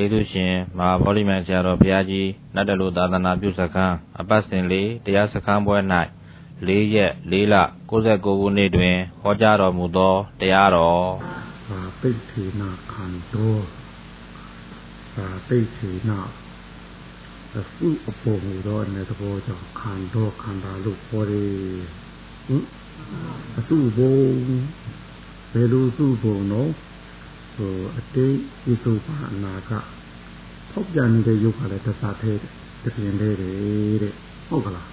ကျေးဇူးရှင်မဟာဗောဓိမံဆရာတော်ဘုရားကြီးနတ်တလူသာသနာပြုစခန်းအပတ်စဉ်လေးတရားစခန်းပွဲ၌၄ရက်၄လ69ခုနှစ်တွင်ဟောကြားတော်မူသောတရားတော်သာပိဋ္ဌိနာခန္တောသာပိဋ္ဌိနာအစုအပေါ်မူသောအနေသဘောကြောင့်ခန္တောခန္ဓာလို့ခေါ်တယ်ဟင်အစုဘုံဘယ်လိုစုဘုံတော့ ဟိုအတိတ်ဤစုပါအနာကဖောက်ပြန်နေတဲ့ယုတ်ကလည်းတသသေးတပြင်းလေးတဲ့ဟုတ်ကလား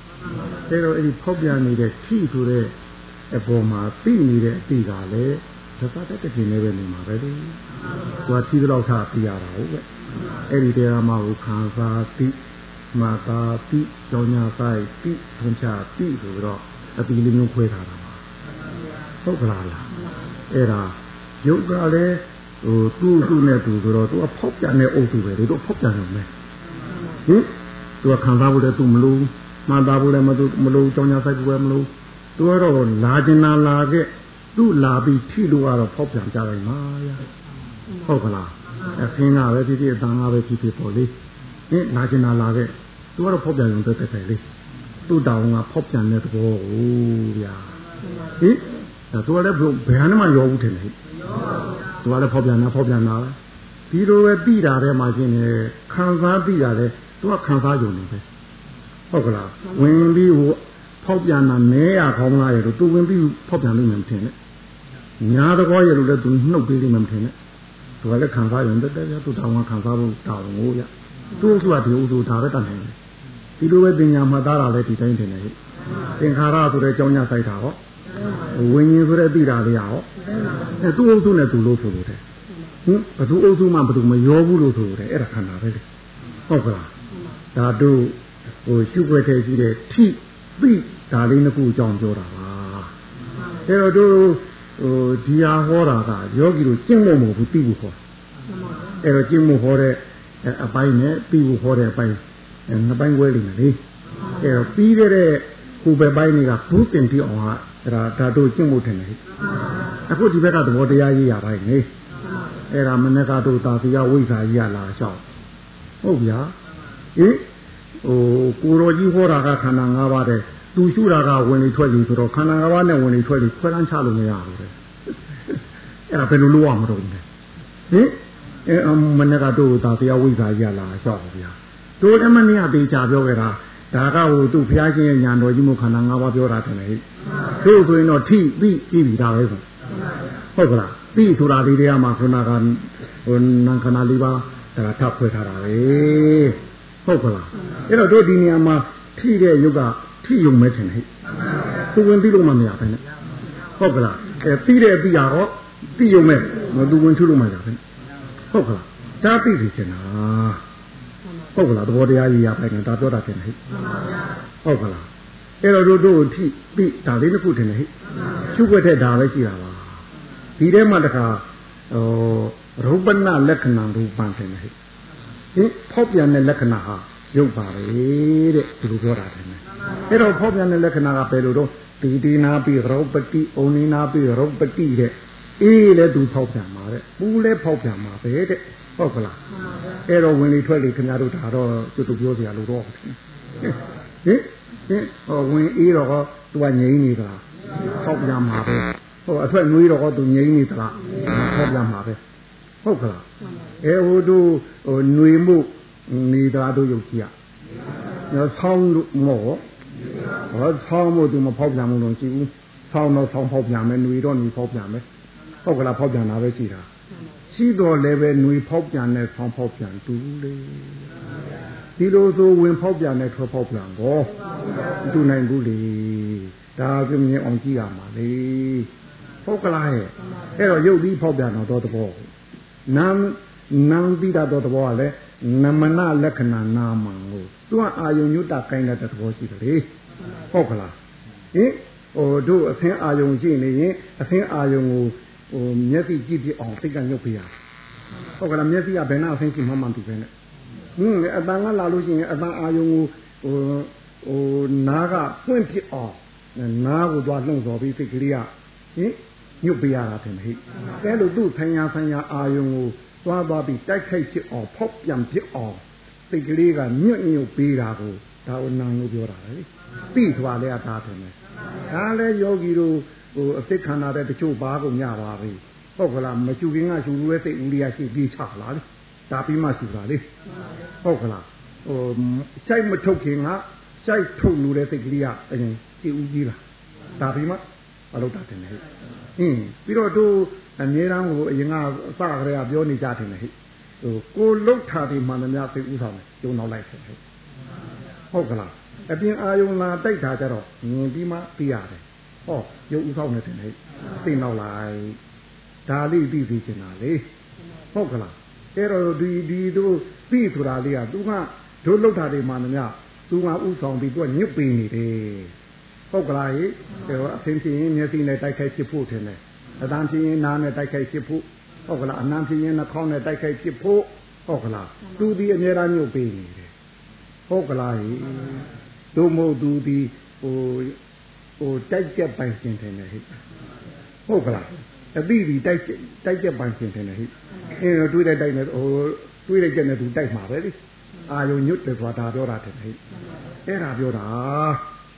အဲတော့အဲ့ဒီဖောက်ပြန်နေတဲ့ခိဆိုတဲ့အပေါ်မှာသိနေတဲ့အတိကလည်းတသတဲ့တပြင်းလေးပဲနေမှာပဲလေသူကကြီးတော့ထားပြရတာဟုတ်ပဲအဲ့ဒီတရားမှာကိုခံစားသိမာတာတိကြောညာဆိုင်တိထုံချတိဆိုတော့အတိလေးမျိုးခွဲထားတာပါဟုတ်ကလားလားအဲ့ဒါယုတ်ကလည်း ဟိုသူ့သူ့နဲ့သူဆိုတော့သူကဖောက်ပြန်တဲ့အုပ်စုပဲလေသူဖောက်ပြန်တယ်မယ်ဟင်သူကခံစားဖို့လည်းသူမလို့မှန်သားဖို့လည်းမသူမလို့ကြောညာဆိုင်ကိုလည်းမလို့သူကတော့လာကျင်လာလာခဲ့သူ့လာပြီးထိလို့ကတော့ဖောက်ပြန်ကြလိုက်ပါရဟုတ်ကလားအခင်းကပဲဖြစ်ဖြစ်အတန်ကပဲဖြစ်ဖြစ်ပေါ့လေဟင်လာကျင်လာလာခဲ့သူကတော့ဖောက်ပြန်ရုံတက်တက်ပဲလေသူ့တောင်ကဖောက်ပြန်တဲ့သဘောကိုဗျာဟင်သူကလည်းဘယ်ဟာမှရောဘူးထင်တယ် သူကလည်းဖောက်ပြန်တာဖောက်ပြန်တာပဲဒီလိုပဲပြီးတာထဲမှာရှင်းနေခံစားပြီးတာလေသူကခံစားရုံနေပဲဟုတ်ကလားဝင်ပြီးဟိုဖောက်ပြန်တာမဲရခေါင်းလားရလို့သူဝင်ပြီးဖောက်ပြန်လို့မထင်နဲ့ညာတကောရလို့လည်းသူနှုတ်ပေးလိမ့်မယ်မထင်နဲ့သူကလည်းခံစားရုံတက်တက်သူတောင်းခံစားဖို့တောင်းကိုရသူ့ဥစ္စာဒီဥစ္စာဒါပဲတတ်နိုင်တယ်ဒီလိုပဲပညာမှတ်သားတာလည်းဒီတိုင်းတင်တယ်ဟဲ့သင်္ခါရဆိုတဲ့ကြောင်းညဆိုင်တာဟော ဝိညာဉ်ဆိုတဲ့သိတာလေးဟောအဲသူ့အုပ်စုနဲ့သူလို့ဆိုလို့တဲ့ဟင်ဘသူအုပ်စုမှဘသူမရောဘူးလို့ဆိုလို့တဲ့အဲ့ဒါခန္ဓာပဲလေဟုတ်ကလားဒါတို့ဟိုရှုွက်ထဲရှိတဲ့ထိသိဒါလေးနှစ်ခုအကြောင်းပြောတာပါအဲ့တော့တို့ဟိုဒီဟာဟောတာကယောဂီတို့ကျင့်ဖို့မဟုတ်ဘူးသိဖို့ဟောအဲ့တော့ကျင့်ဖို့ဟောတဲ့အပိုင်းနဲ့ပြီးဖို့ဟောတဲ့အပိုင်းနှစ်ပိုင်းခွဲလိမ့်မယ်လေအဲ့တော့ပြီးတဲ့ကိုယ်ပဲပိုင်းတွေကဘူးတင်ပြအောင်ဟာ အဲ့ဒါဓာတုကျင့်မှုထင်တယ်အခုဒီဘက်ကသဘောတရားကြီးရပိုင်းနေအဲ့ဒါမနက်ကတို့သာသီယဝိဇ္ဇာကြီးရလာလျှောက်ဟုတ်ဗျာဟင်ဟိုကိုရောကြီးဟောတာကခန္ဓာ၅ပါးတဲ့သူရှုတာကဝင်လေထွက်လေဆိုတော့ခန္ဓာ၅ပါးနဲ့ဝင်လေထွက်လေခွဲလန်းချလို့မရဘူးတဲ့အဲ့ဒါဘယ်လိုလုပ်ရမလို့လဲဟင်အဲမနက်ကတို့သာသီယဝိဇ္ဇာကြီးရလာလျှောက်ပါဗျာတို့အမနည်းအသေးချပြောခဲ့တာဒါကဟိုသူ့ဘုရားရှင်ရဲ့ညာတော်ကြီးမှုခန္ဓာ၅ပါးပြောတာတယ်လေ တို့ဆိုရင်တော့ထိပြီးပြီးပြီဒါပဲဆိုဟုတ်ကလားပြီးဆိုတာဒီတရားမှာခန္ဓာကဟိုနာခန္ဓာ၄ပါးဒါထပ်ဖွဲ့ထားတာပဲဟုတ်ကလားအဲ့တော့တို့ဒီနေရာမှာထိတဲ့ယုတ်ကထိယုံမဲထင်ဟဲ့သူဝင်ပြီးလို့မှမရပဲနဲ့ဟုတ်ကလားအဲပြီးတဲ့ပြီးရတော့ပြီးယုံမဲမသူဝင်ချလို့မှရပဲဟုတ်ကလားဒါပြီးပြီချင်တာဟုတ်ကလားသဘောတရားကြီးရပိုင်တယ်ဒါပြောတာတင်ဟဲ့ဟုတ်ကလား အဲ့တော့တို့တို့ထိပြီဒါလေးတစ်ခုတင်ဟဲ့ရှုွက်တဲ့ဒါပဲရှိတာပါဒီထဲမှာတခါဟိုရုပ်ပနလက္ခဏာရူပံတင်ဟဲ့ဟင်ဖောက်ပြန်တဲ့လက္ခဏာဟာရုပ်ပါပဲတဲ့ဒီလိုပြောတာတယ်အဲ့တော့ဖောက်ပြန်တဲ့လက္ခဏာကဘယ်လိုတော့တီတီနာပိရုပ်ပတိဩနိနာပိရုပ်ပတိတဲ့အေးလဲသူဖောက်ပြန်ပါတဲ့ပူလဲဖောက်ပြန်ပါပဲတဲ့ဟုတ်ကလားအဲ့တော့ဝင်လေထွက်လေခင်ဗျားတို့ဒါတော့သူတို့ပြောစရာလို့တော့ ဟင်ဟင်ဟောဝင်အေးတော့သူကငြိမ့်နေတာဖောက်ပြန်မှာပဲဟိုအထွက်ငွေးတော့သူငြိမ့်နေသလားဖောက်ပြန်မှာပဲဟုတ်ကလားအဲဟိုတို့ဟိုຫນွေမှုနေတာတို့ယုတ်ကြည့်ရညဆောင်းလို့မောဟောဆောင်းမှုသူမဖောက်ပြန်မှုလို့ရှိဘူးဆောင်းတော့ဆောင်းဖောက်ပြန်မယ်ຫນွေတော့ຫນွေဖောက်ပြန်မယ်ဟုတ်ကလားဖောက်ပြန်တာပဲရှိတာရှိတော်လည်းပဲຫນွေဖောက်ပြန်တဲ့ဆောင်းဖောက်ပြန်တူလေ ဒီလိုဆိုဝင်ဖောက်ပြန်တဲ့ထွက်ဖောက်ပြန်ကောတူနိုင်ဘူးလေဒါပြမြင်အောင်ကြည့်ရမှာလေဟုတ်ကလားရဲ့အဲ့တော့ရုပ်ပြီးဖောက်ပြန်တော့သဘောနာမ်နာမ်ပြီးတာတော့သဘောကလည်းနမနလက္ခဏာနာမံကိုသူကအာယုံညွတ်တာကိုင်းတဲ့သဘောရှိတယ်လေဟုတ်ကလားဟင်ဟိုတို့အသင်းအာယုံရှိနေရင်အသင်းအာယုံကိုဟိုမျက်စိကြည့်ပြအောင်စိတ်ကညုတ်ပြရဟုတ်ကလားမျက်စိကဘယ်နှအဆင်းရှိမှမှမသိပဲနဲ့ ဟင်းအတန်ကလာလို့ရှိရင်အတန်အာယုံကိုဟိုဟိုနားကပွင့်ဖြစ်အောင်နားကိုသွားလှုံ့ဆော်ပြီးစိတ်ကလေးကဟင်ညုတ်ပြရတာတယ်မဟိဲ့အဲလိုသူ့ဆိုင်ရာဆိုင်ရာအာယုံကိုဟသွားသွားပြီးတိုက်ခိုက်ဖြစ်အောင်ဖောက်ပြန်ဖြစ်အောင်စိတ်ကလေးကညွတ်ညွတ်ပေးတာကိုဒါကိုနာလို့ပြောတာလေပြီးသွားလဲအသားတယ်ဒါလဲယောဂီတို့ဟိုအသိခန္ဓာတဲ့တချို့ဘာကုန်ညပါပြီဟုတ်ကလားမရှူခင်ကရှူလို့ရဲ့စိတ်ဦးလေးရရှိပြီးချလာလေ ဒါပြီးမှရှူတာလေဟုတ်ကလားဟိုစိတ်မထုတ်ခင်ကစိတ်ထုတ်လို့တဲ့စိတ်ကလေးကအရင်ကြည်ဦးကြီးလားဒါပြီးမှမလုပ်တာတယ်ဟဲ့အင်းပြီးတော့တို့အမြဲတမ်းကိုအရင်ကအစကတည်းကပြောနေကြတယ်ဟဲ့ဟိုကိုလှုပ်ထားပြီးမှန်သမျှသိဥဆောင်တယ်ကျုံနောက်လိုက်တယ်ဟဲ့ဟုတ်ကလားအပြင်အာယုံလာတိုက်တာကြတော့ငင်ပြီးမှပြီးရတယ်ဟောရုပ်ဥဆောင်နေတယ်ဟဲ့သိနောက်လိုက်ဒါလေးပြီးပြီးကျင်တာလေဟုတ်ကလား အဲ့တော့ဒီဒီတို့ပြီးဆိုတာလေးကသူကတို့လှုပ်ထားတယ်မှန်သမျှသူကဥဆောင်ပြီးသူကညွတ်ပေးနေတယ်ဟုတ်ကလားဟိဒါအဖင်ဖြစ်ရင်မျက်စိနဲ့တိုက်ခိုက်ဖြစ်ဖို့ထင်တယ်အတန်ဖြစ်ရင်နားနဲ့တိုက်ခိုက်ဖြစ်ဖို့ဟုတ်ကလားအနံဖြစ်ရင်နှာခေါင်းနဲ့တိုက်ခိုက်ဖြစ်ဖို့ဟုတ်ကလားသူဒီအများအားညွတ်ပေးနေတယ်ဟုတ်ကလားဟိတို့မို့သူဒီဟိုဟိုတိုက်ကြက်ပိုင်ရှင်တယ်ဟိဟုတ်ကလား အတိဒီတိုက်တိုက်ကြက်ပိုင်ရှင်တယ်ဟိအဲတွေးတဲ့တိုက်နေဟိုတွေးတဲ့ကြက်နဲ့သူတိုက်မှာပဲလေအာယုံညွတ်တယ်ဆိုတာဒါပြောတာတယ်ဟိအဲ့ဒါပြောတာ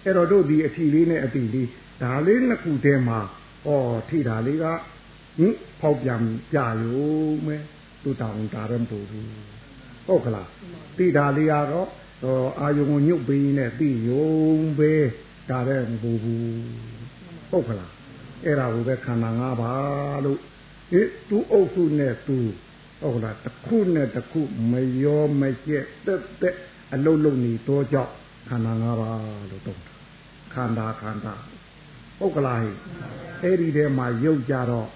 အဲ့တော့တို့ဒီအထီလေးနဲ့အတိလေးဒါလေးနှစ်ခုတည်းမှာဩထိတာလေးကဟင်ဖောက်ပြန်ကြရုံပဲသူတောင်းတာရမပူဘူးဟုတ်ကလားတိတာလေးကတော့အာယုံကိုညုတ်ပေးနဲ့ပြီးယုံပဲဒါလည်းမပူဘူးဟုတ်ကလား အဲ့ဒါကိုပဲခန္ဓာ၅ပါးလို့ဟိသူအုပ်စုနဲ့သူဟုတ်လားတစ်ခုနဲ့တစ်ခုမရောမကျက်တက်တက်အလုံးလုံးနေတော့ကြောက်ခန္ဓာ၅ပါးလို့တုံးတာခန္ဓာခန္ဓာဟုတ်ကလားအဲ့ဒီထဲမှာရုပ်ကြတော့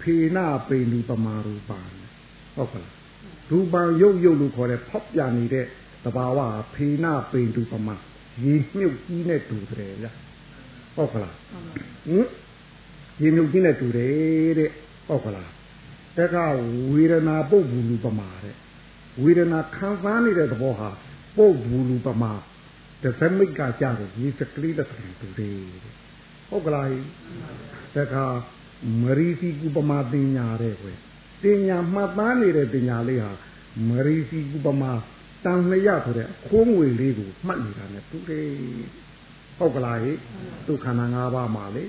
ဖေနာပိန်ဒီပမာရူပံဟုတ်ကလားရူပံရုပ်ရုပ်လို့ခေါ်တဲ့ဖောက်ပြန်နေတဲ့သဘာဝဖေနာပိန်ဒီပမာရေမြုပ်ကြီးနဲ့တူတယ်ဗျဟုတ်ကလားဟင် ရေမြုပ်ကြီးနဲ့တူတယ်တဲ့ဟုတ်ကလားတက္ကဝေဒနာပုတ်ဘူးလူပမာတဲ့ဝေဒနာခံစားနေတဲ့သဘောဟာပုတ်ဘူးလူပမာတသမိတ်ကကြတယ်ရေစကလေးတစ်ခါတူတယ်ဟုတ်ကလားတခါမရီစီကုပမာတင်ညာတဲ့ကွယ်တင်ညာမှတ်သားနေတဲ့တင်ညာလေးဟာမရီစီကုပမာတန်လျက်ဆိုတဲ့အခိုးငွေလေးကိုမှတ်နေတာနဲ့တူတယ်ဟုတ်ကလားဟိဒုက္ခနာ၅ပါးမှာလေ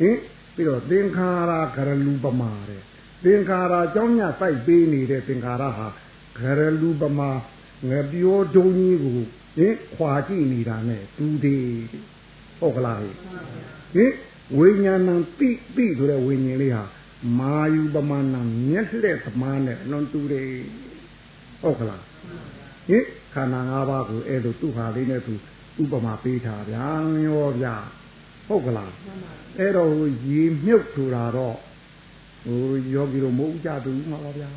ဟင် ပြီးတော့သင်္ခါရကရလူပမာတဲ့သင်္ခါရအကြောင်းညစိုက်ပေးနေတဲ့သင်္ခါရဟာကရလူပမာငပြောဒုံကြီးကိုဟင်ခွာကြည့်နေတာနဲ့တူတယ်ဟုတ်ကလားဟိဟင်ဝိညာဏံပိပိဆိုတဲ့ဝိညာဉ်လေးဟာမာယူပမာဏမျက်လက်သမားနဲ့အလွန်တူတယ်ဟုတ်ကလားဟင်ခန္ဓာ၅ပါးကိုအဲ့လိုသူ့ဟာလေးနဲ့သူဥပမာပေးထားဗျာရောဗျာ ဟုတ်ကလားအဲ့တော့ရေမြုပ်ထူတာတော့ဟိုယောဂီတို့မဟုတ်ကြဘူးမှာပါဗျာ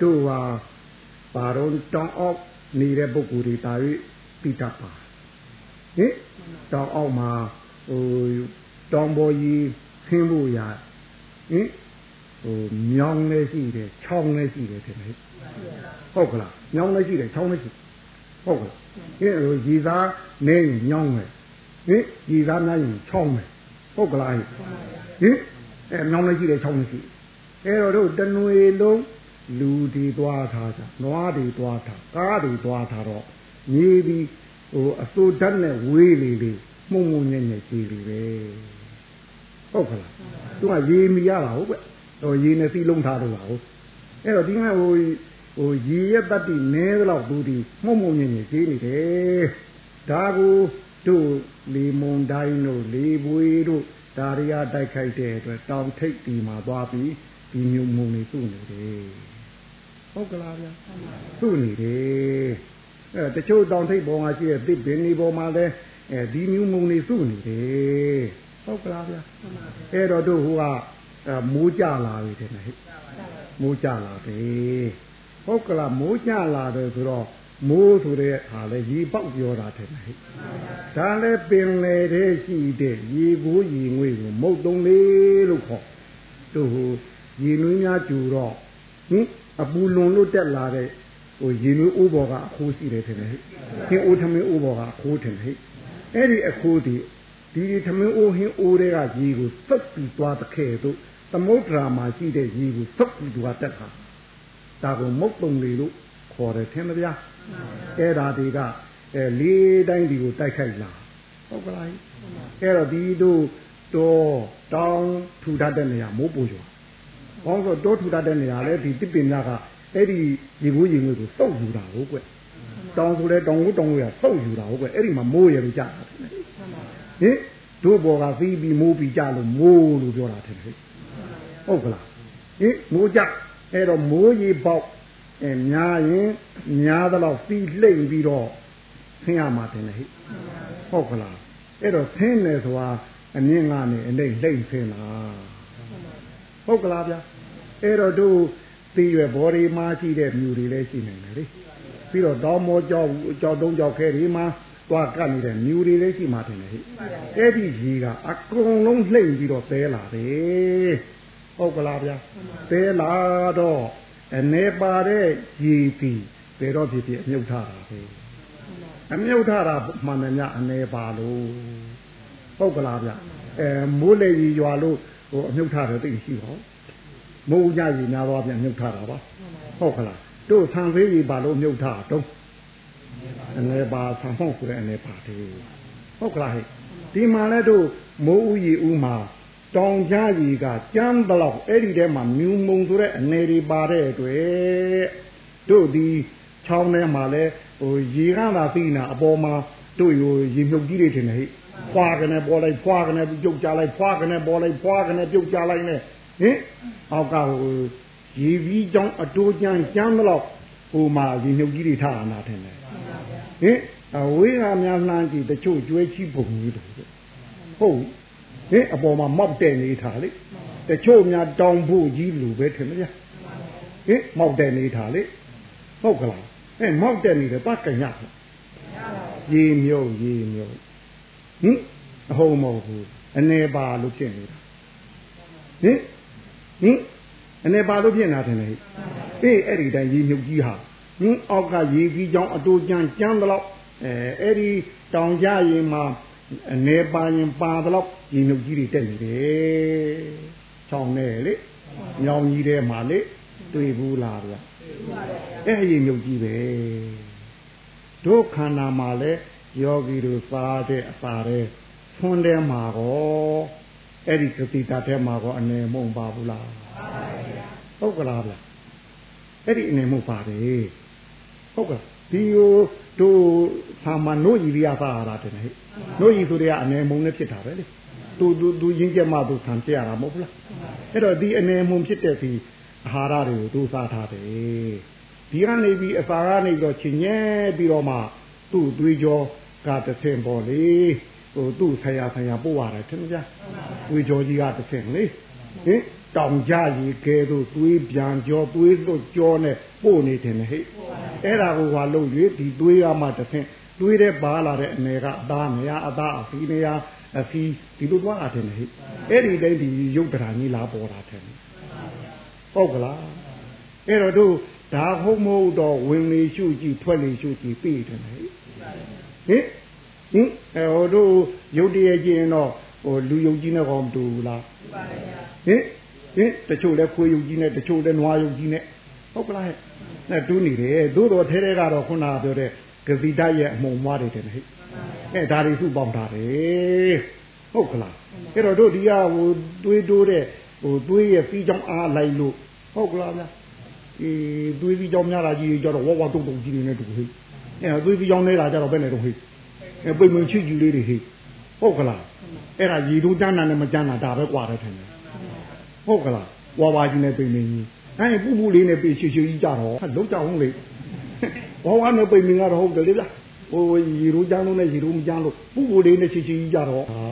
တို့ဟာပါတော့တောင်းအောက်နေတဲ့ပုဂ္ဂိုလ်တွေတာ၍ပိတတ်ပါဟင်တောင်းအောက်မှာဟိုတောင်ပေါ်ကြီးခင်းဖို့ရဟင်ဟိုမြောင်းလည်းရှိတယ်ချောင်းလည်းရှိတယ်ထင်တယ်ဟုတ်ကလားမြောင်းလည်းရှိတယ်ချောင်းလည်းရှိဟုတ်ကလားဟင်ဟိုရည်သားနေရင်မြောင်းမယ် ဟင်ရည်သားများရင်ချောင်းမယ်ဟုတ်ကလားဟင်အဲမြောင်းလည်းရှိတယ်ချောင်းလည်းရှိအဲတော့တို့တနွေလုံးလူဒီသွားထားကြနွားဒီသွားထားကားဒီသွားထားတော့မြေဒီဟိုအစိုးဓာတ်နဲ့ဝေးလေလေမှုံမှုံညံ့ညံ့ကြည်လေပဲဟုတ်ခလားသူကရေမီရတာဟုတ်ပဲဟိုရေနဲ့စီးလုံးထားတော့ဟုတ်အဲ့တော့ဒီကဟိုဟိုရေရဲ့တတ္တိနဲတော့သူဒီမှုံမှုံညံ့ညံ့ကြည်နေတယ်ဒါကို တို့လေမုန်တိုင်းတို့လေပွေတို့ဒါရီယာတိုက်ခိုက်တဲ့အတွက်တောင်ထိပ်ဒီမှာသွားပြီးဒီမျိုးမုံနေသူ့နေတယ်ဟုတ်ကလားဗျာသူ့နေတယ်အဲတချို့တောင်ထိပ်ပေါ်မှာရှိတဲ့သစ်ပင်ဒီပေါ်မှာလည်းအဲဒီမျိုးမုံနေသူ့နေတယ်ဟုတ်ကလားဗျာအဲ့တော့တို့ဟိုကမိုးကြလာပြီတဲ့ဟဲ့မိုးကြလာပြီဟုတ်ကလားမိုးကြလာတယ်ဆိုတော့ မိုးဆိုတဲ့ဟာလဲရေပေါက်ပြောတာတဲ့ဟဲ့ဒါလည်းပင်လေတဲ့ရှိတဲ့ရေကိုရေငွေကိုမုတ်တုံးလေးလို့ခေါ်တို့ဟိုရေနွေးများကျူတော့ဟင်အပူလွန်လို့တက်လာတဲ့ဟိုရေနွေးအိုးပေါ်ကအခိုးရှိတယ်ထင်တယ်ဟဲ့ဟင်အိုးထမင်းအိုးပေါ်ကအခိုးထင်တယ်ဟဲ့အဲ့ဒီအခိုးဒီဒီထမင်းအိုးဟင်းအိုးတွေကရေကိုစုပ်ပြီးသွားတဲ့ခဲတို့သမုဒ္ဒရာမှာရှိတဲ့ရေကိုစုပ်ပြီးသွားတက်တာဟဒါကိုမုတ်တုံလေလို့ခေါ်တယ်ထင်မဗျာ အဲ့ဒါတွေကအဲလေးတိုင်းဒီကိုတိုက်ခိုက်လာဟုတ်ကလားအဲ့တော့ဒီတို့တော့တောင်းထူတတ်တဲ့နေရာမိုးပူရွာဘောင်းဆိုတောထူတတ်တဲ့နေရာလဲဒီတစ်ပင်များကအဲ့ဒီရေဘူးရေငွေကိုစုပ်ယူတာဟုတ်ကွတောင်းဆိုလဲတောင်းကိုတောင်းကိုရစုပ်ယူတာဟုတ်ကွအဲ့ဒီမှာမိုးရလို့ကြာတာဟင်တို့ဘော်ကသီးပြီးမိုးပြီးကြလို့မိုးလို့ပြောတာတဲ့ဟုတ်ကလားဟင်မိုးကြအဲ့တော့မိုးရေပေါက် အဲများရင်များတော့ပြီးလှိမ့်ပြီးတော့ဆင်းရမှာတင်လေဟိဟုတ်ကလားအဲ့တော့ဆင်းတယ်ဆိုတာအမြင့်ကနေအနှိမ့်လှိမ့်ဆင်းလာဟုတ်ကလားဗျာအဲ့တော့တို့သိရွယ်ဘော်ဒီမှာရှိတဲ့မြူတွေလည်းရှိနေတယ်လေပြီးတော့တောင်းမောကြောက်ကြောက်တုံးကြောက်ခဲဒီမှာသွားကပ်နေတဲ့မြူတွေလည်းရှိမှတင်လေဟိအဲ့ဒီကြီးကအကုန်လုံးလှိမ့်ပြီးတော့သဲလာတယ်ဟုတ်ကလားဗျာသဲလာတော့ အနေပါတဲ့ရည်ပြီးဘယ်တော့ဖြစ်ဖြစ်အမြုပ်ထတာပဲအမြုပ်ထတာမှန်တယ်ညအနေပါလို့ဟုတ်ကလားဗျအဲမိုးလေကြီးရွာလို့ဟိုအမြုပ်ထတယ်သိရှိပါမိုးကြကြီးများတော့ပြန်မြုပ်ထတာပါဟုတ်ကလားတို့ဆံသေးကြီးပါလို့မြုပ်ထတော့အနေပါဆံဖို့ဆိုတဲ့အနေပါတယ်ဟုတ်ကလားဟဲ့ဒီမှာလဲတို့မိုးဥကြီးဥမှာ တောင်ကြားကြီးကကြမ်းတလောက်အဲ့ဒီထဲမှာမြူမုံဆိုတဲ့အနေတွေပါတဲ့အတွက်တို့ဒီချောင်းထဲမှာလဲဟိုရေကသာသိနာအပေါ်မှာတို့ဟိုရေမြုပ်ကြီးတွေထင်တယ်ဟိဖွာကနေပေါ်လိုက်ဖွာကနေပြုတ်ကြလိုက်ဖွာကနေပေါ်လိုက်ဖွာကနေပြုတ်ကြလိုက်နဲ့ဟင်အောက်ကဟိုရေပြီးကြောင်းအတိုးကျန်းကျမ်းတလောက်ဟိုမှာရေမြုပ်ကြီးတွေထားတာနာထင်တယ်ဟင်အဝေးကများလှမ်းကြည့်တချို့ကျွဲချီပုံကြီးတို့ဟုတ် ဟင်အပေါ်မှာမောက်တဲ့နေထားလေတချို့များတောင်ဖို့ကြီးလူပဲထင်မလားဟင်မောက်တဲ့နေထားလေဟုတ်ကလားအဲမောက်တဲ့နေတယ်ပတ်ကြညရေမြုပ်ရေမြုပ်ဟင်အဟုတ်မဟုတ်ဘူးအနေပါလို့ဖြစ်နေတာဟင်ဟင်အနေပါလို့ဖြစ်နေတာထင်လေအေးအဲ့ဒီတိုင်းရေမြုပ်ကြီးဟာဟင်အောက်ကရေကြီးကြောင်းအတူကျန်းကျန်းတော့အဲအဲ့ဒီတောင်ကြရင်မှာ အနေပါရင်ပါတော့ရေမြုပ်ကြီးတွေတက်နေတယ်ချောင်းနေလေညောင်ကြီးထဲမှာလေတွေ့ဘူးလားဗျအဲ့ရေမြုပ်ကြီးပဲတို့ခန္ဓာမှာလဲယောဂီတို့စားတဲ့အစာတဲ့ဖွန်းထဲမှာကောအဲ့ဒီကတိတာထဲမှာကောအနေမုံပါဘူးလားဟုတ်ကလားဗျအဲ့ဒီအနေမုံပါတယ်ဟုတ်ကဲ့ ဒီဟိုတို့သာမနို့ကြီးရပါတာတဲ့ဟဲ့နို့ကြီးဆိုတဲ့အနေမုံနဲ့ဖြစ်တာပဲလေသူသူသူရင်းကျက်မှသူခံပြရတာမဟုတ်ဘူးလားအဲ့တော့ဒီအနေမုံဖြစ်တဲ့ဒီအာဟာရတွေကိုသူစားထားတယ်ဒီကနေပြီးအစာကနေပြီးတော့ချင်းညဲပြီးတော့မှသူ့သွေးကြောကတဆင်ပေါ်လေဟိုသူ့ဆရာဆရာပို့ရတယ်ထင်မကြသွေးကြောကြီးကတဆင်လေဟင် တောင်ကြရီကဲတို့သွေးပြန်ကြောသွေးလွတ်ကြောနဲ့ပို့နေတယ်ဟဲ့အဲ့ဒါကိုဟာလို့၍ဒီသွေးကမှတဆင်သွေးတဲ့ပါလာတဲ့အနေကအသားနေရအသားအဖီနေရအဖီဒီလိုသွားတာတယ်ဟဲ့အဲ့ဒီတိုင်းဒီရုပ်တရားကြီးလာပေါ်တာတယ်ဟုတ်ကလားအဲ့တော့တို့ဒါဟုတ်မဟုတ်တော့ဝင်လေရှုကြည့်ထွက်လေရှုကြည့်ပြီးတယ်ဟဲ့ဟင်ဟင်အဲဟိုတို့ရုပ်တရကျင်တော့ဟိုလူယုံကြီးနဲ့ကောမတူဘူးလားဟင် ဟင်တချို့လဲခွေးယုံကြီးနဲ့တချို့လဲနွားယုံကြီးနဲ့ဟုတ်ကလားဟဲ့နဲ့တူးနေတယ်သို့တော်ထဲထဲကတော့ခုနကပြောတဲ့ဂဇိတရဲ့အမှုံမွားတွေတယ်ဟဲ့အဲဒါတွေစုပေါင်းထားတယ်ဟုတ်ကလားအဲ့တော့တို့ဒီကဟိုတွေးတိုးတဲ့ဟိုတွေးရဲ့ပြီးကြောင်းအားလိုက်လို့ဟုတ်ကလားဗျာအေးတွေးပြီးကြောင်းများတာကြီးကြတော့ဝဝတုံတုံကြီးနေနေတူဟဲ့အဲတွေးပြီးကြောင်းနေတာကြတော့ဘယ်နဲ့တော့ဟဲ့အဲပိတ်မချီကြီးလေးတွေဟဲ့ဟုတ်ကလားအဲ့ဒါရည်တို့တန်းတာနဲ့မကြမ်းတာဒါပဲကွာတယ်ထင်တယ် ဟုတ်ကလားဝါဝါကြီးနဲ့ပိတ်မင်းကြီးအဲပူပူလေးနဲ့ပိတ်ချီချီကြီးကြတော့လုံးကြအောင်လေဝါဝါနဲ့ပိတ်မင်းကတော့ဟုတ်တယ်လေဗျာဟိုရီရိုးကြမ်းလို့နဲ့ရီရိုးမကြမ်းလို့ပူပူလေးနဲ့ချီချီကြီးကြတော့ဟာ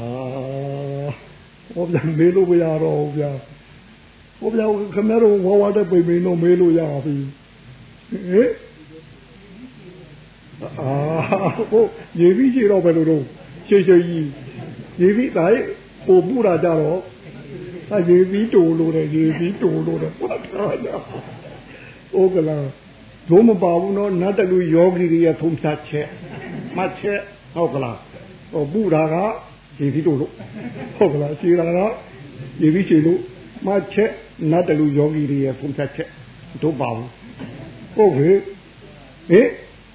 ဟောပြန်မေးလို့မရတော့ဗျာဟောပြန်ခမရတော့ဝါဝါတဲ့ပိတ်မင်းတော့မေးလို့ရပြီဟဲ့အာဟိုရေပြီးချေတော့ဘယ်လိုတော့ချေချေကြီးရေပြီးတိုင်းပို့ပူတာကြတော့ အရေပြီးတူလို့တယ်ရေပြီးတူလို့တယ်ပတ်တာကြဩကလာဒုမပါဘူးနော်နတ်တလူယောဂီတွေရထုံးစားချက်မှတ်ချက်ဟုတ်ကလားဟိုပူတာကရေပြီးတူလို့ဟုတ်ကလားခြေတာကရေပြီးခြေလို့မှတ်ချက်နတ်တလူယောဂီတွေရထုံးစားချက်ဟတို့ပါဘူးဟုတ်ပြီဟင်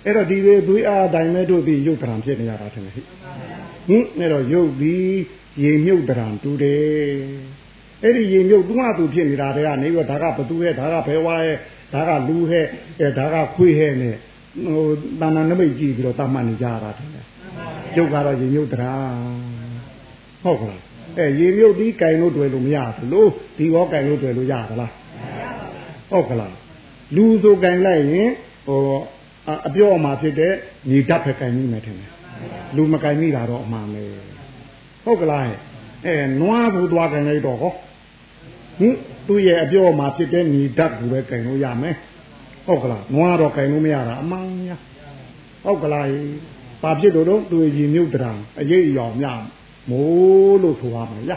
အဲ့တော့ဒီလေသွေးအားတိုင်းမဲ့တို့ဒီရုပ်တရံဖြစ်နေရတာထင်တယ်ဟိဟင်အဲ့တော့ရုပ်ပြီးရေမြုပ်တရံတူတယ် အဲ့ဒီရေမြုပ်သူကသူဖြစ်နေတာတည်းကနေပြီးဒါကဘသူရဲ့ဒါကဘဲဝါရဲ့ဒါကလူဟဲ့အဲဒါကခွေးဟဲ့နဲ့ဟိုတဏ္ဍနမိတ်ကြည့်ပြီးတော့တတ်မှတ်နေကြတာထင်တယ်ရုပ်ကတော့ရေမြုပ်တရံဟုတ်ကလားအဲရေမြုပ်ဒီကင်လို့တွေ့လို့မရဘူးလို့ဒီရောကင်လို့တွေ့လို့ရသလားဟုတ်ကလားလူဆိုကင်လိုက်ရင်ဟိုအပြောအမှာဖြစ်တဲ့ညီဓာတ်ပဲကင်မိမယ်ထင်တယ်လူမကင်မိတာတော့အမှန်ပဲဟုတ်ကလားအဲနွားဘူးသွားကင်လိုက်တော့ဟော ဟင်သူ့ရဲ့အပြောအမှာဖြစ်တဲ့ညီဓာတ်ကိုပဲကင်လို့ရမယ်ဟုတ်ကလားနွားတော့ကင်လို့မရတာအမှန်ညာဟုတ်ကလားဘာဖြစ်လို့တော့သူရင်မြုပ်တံအရေးအယောင်များမိုးလို့ဆိုရမယ်ရ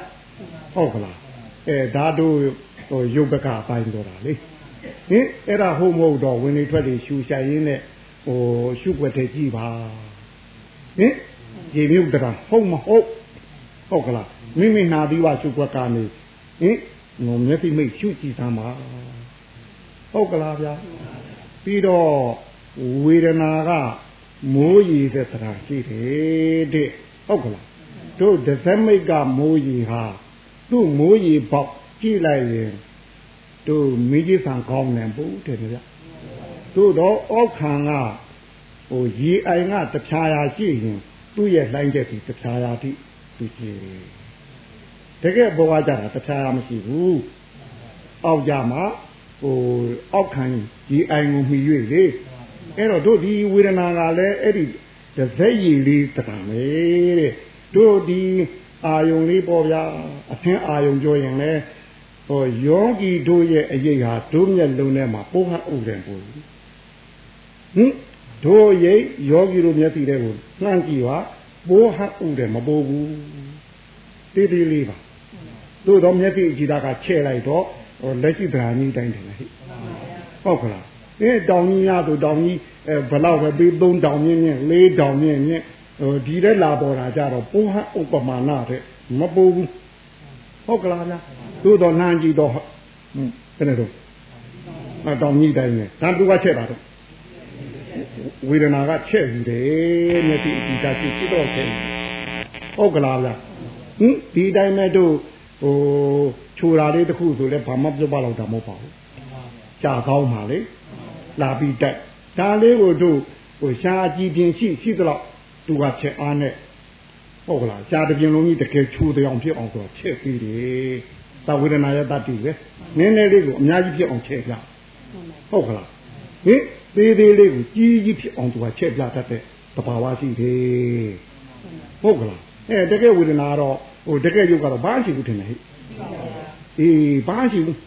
ဟုတ်ကလားအဲဒါတို့ဟိုရုပ်ပကအပိုင်းတော့တာလေဟင်အဲ့ဒါဟုတ်မဟုတ်တော့ဝင်နေထွက်နေရှူရှိုင်ရင်းနဲ့ဟိုရှုွက်တဲ့ကြည့်ပါဟင်ရေမြုပ်တရာဟုတ်မဟုတ်ဟုတ်ကလားမိမိနာပြီးွားရှုွက်ကနေဟင်ငုံ မျက်စိမိတ်ရှုကြည့်သမ်းပါဟုတ်ကလားဗျာပြီးတော့ဝေဒနာကမိုးရည်တဲ့တရားရှိတယ်တဲ့ဟုတ်ကလားတို့ဒဇမိတ်ကမိုးရည်ဟာသူ့မိုးရည်ပေါက်ကြည့်လိုက်ရင်တို့မိကြီးဆံကောင်းတယ်ဘူးတဲ့ဗျာတို့တော့ဩခံကဟိုရေအိုင်ကတဖြာရာရှိရင်သူ့ရဲ့လှိုင်းတဲ့ဒီတဖြာရာတိသူကြည့် တကယ်ဘဝကြတာတဖြာရာမရှိဘူးအောက်ကြမှာဟိုအောက်ခံရေအိုင်ကိုမှီ၍လေအဲ့တော့တို့ဒီဝေဒနာကလည်းအဲ့ဒီတစ်စက်ရည်လေးတံပဲတဲ့တို့ဒီအာယုံလေးပေါ့ဗျာအသင်းအာယုံပြောရင်လည်းဟောယောဂီတို့ရဲ့အရေးဟာတို့မျက်လုံးထဲမှာပိုးဟဥတယ်ပို့ဟင်တို့ရိပ်ယောဂီတို့မျက်စိထဲကိုနှမ်းကြည့်ပါပိုးဟဥတယ်မပိုးဘူးတေးသေးလေးပါ တို့တော့မျက်စိကြည့်တာကချဲ့လိုက်တော့ဟိုလက်ရှိဗราကြီးတိုင်းတယ်ဟဲ့ဟုတ်ကလားအဲတောင်ကြီးများဆိုတောင်ကြီးအဲဘလောက်ပဲပြီး၃တောင်မြင့်မြင့်၄တောင်မြင့်မြင့်ဟိုဒီတဲ့လာပေါ်တာကြတော့ပိုးဟဥပမာဏတဲ့မပိုးဘူးဟုတ်ကလားဗျာသို့တော့နှမ်းကြည့်တော့ဟွန်းဘယ်နဲ့တော့အတောင်ကြီးတိုင်းနဲ့ဒါသူကချက်တာတော့ဝေဒနာကချက်ယူတယ်မျက်စိအကြည့်တာကြည့်ကြည့်တော့ချက်ဟုတ်ကလားဗျာဟင်ဒီတိုင်းမဲ့တို့ ဟိုခြူတာလေးတစ်ခုဆိုလဲဘာမှပြောပါတော့တာမဟုတ်ပါဘူးကြာကောင်းပါလေလာပြီးတက်ဒါလေးကိုတို့ဟိုရှားကြည့်ပြင်းရှိရှိသလောက်သူကချက်အားနဲ့ဟုတ်ကလားရှားတပြင်းလုံးကြီးတကယ်ခြူတဲ့အောင်ဖြစ်အောင်ဆိုတော့ချက်ပြီးတယ်သဝေဒနာရဲ့တတ္တိပဲနည်းနည်းလေးကိုအများကြီးဖြစ်အောင်ချက်ပြဟုတ်ကလားဟင်သေးသေးလေးကိုကြီးကြီးဖြစ်အောင်သူကချက်ပြတတ်တဲ့တဘာဝရှိတယ်ဟုတ်ကလား အဲတကယ်ဝေဒနာတော့ဟိုတကယ်ရုပ်ကတော့ဘာရှိဘူးထင်တယ်ဟဲ့အေးဘာရှိဘူး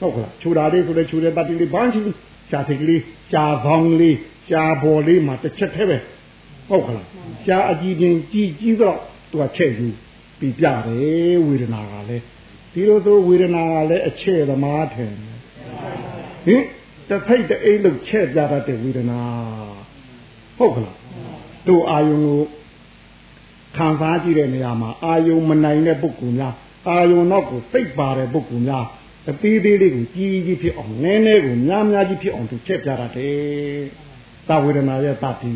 ဟုတ်ကလားခြူတာလေးဆိုလဲခြူတဲ့တတ္တိလေးဘာရှိဘူးရှားစိတ်ကလေးရှားပေါင်းလေးရှားပေါ်လေးမှာတစ်ချက်တည်းပဲဟုတ်ကလားရှားအကြည့်ချင်းကြီးကြီးတော့သူကချက်ယူပြီးပြတယ်ဝေဒနာကလည်းဒီလိုဆိုဝေဒနာကလည်းအချဲ့သမားထင်ဟင်တစ်ဖိတ်တအိတ်လို့ချဲ့ပြတတ်တဲ့ဝေဒနာဟုတ်ကလားတို့အာယုံကို ခံစားကြည့်တဲ့နေရာမှာအာယုံမနိုင်တဲ့ပုဂ္ဂိုလ်များအာယုံတော့ကိုစိတ်ပါတဲ့ပုဂ္ဂိုလ်များအသေးသေးလေးကိုကြီးကြီးဖြစ်အောင်နည်းနည်းကိုများများကြီးဖြစ်အောင်သူချက်ပြတတ်တယ်သာဝေဒနာရဲ့တတိ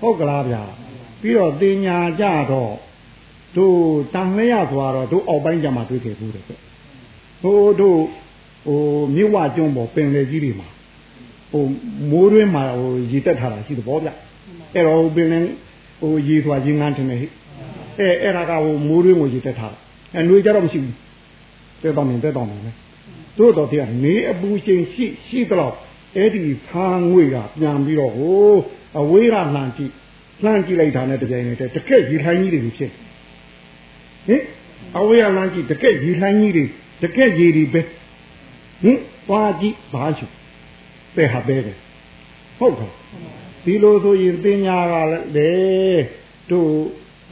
ဟုတ်ကလားဗျာပြီးတော့တင်ညာကြတော့တို့တန်လျက်သွားတော့တို့အောက်ပိုင်းကြမှာတွေ့ခဲ့ဘူးတဲ့ဟိုတို့ဟိုမြစ်ဝကျွန်းပေါ်ပင်လေကြီးတွေမှာဟိုမိုးတွင်းမှာဟိုရေတက်ထားတာရှိတယ်ဗောဗျအဲ့တော့ပင်လေ ဟိုရေသွားရေငန်းတင်နေဟိအဲအဲ့ဒါကဟိုမိုးတွင်းကိုရေတက်ထားတာအဲနှွေကြတော့မရှိဘူးတဲတော်နေတဲတော်နေလေတို့တော့တရားနေအပူချိန်ရှိရှိတော့အဲ့ဒီဖားငွေကပြန်ပြီးတော့ဟိုအဝေးကလှန်ကြည့်လှမ်းကြည့်လိုက်တာနဲ့တကြိမ်နဲ့တကက်ရေလှိုင်းကြီးတွေဖြစ်ဟင်အဝေးကလှမ်းကြည့်တကက်ရေလှိုင်းကြီးတွေတကက်ရေတွေပဲဟင်သွားကြည့်ဘာချူပဲဟာပဲတယ်ဟုတ်ကဲ့ ဒီလိုဆိုရင်ပညာကလည်းတို့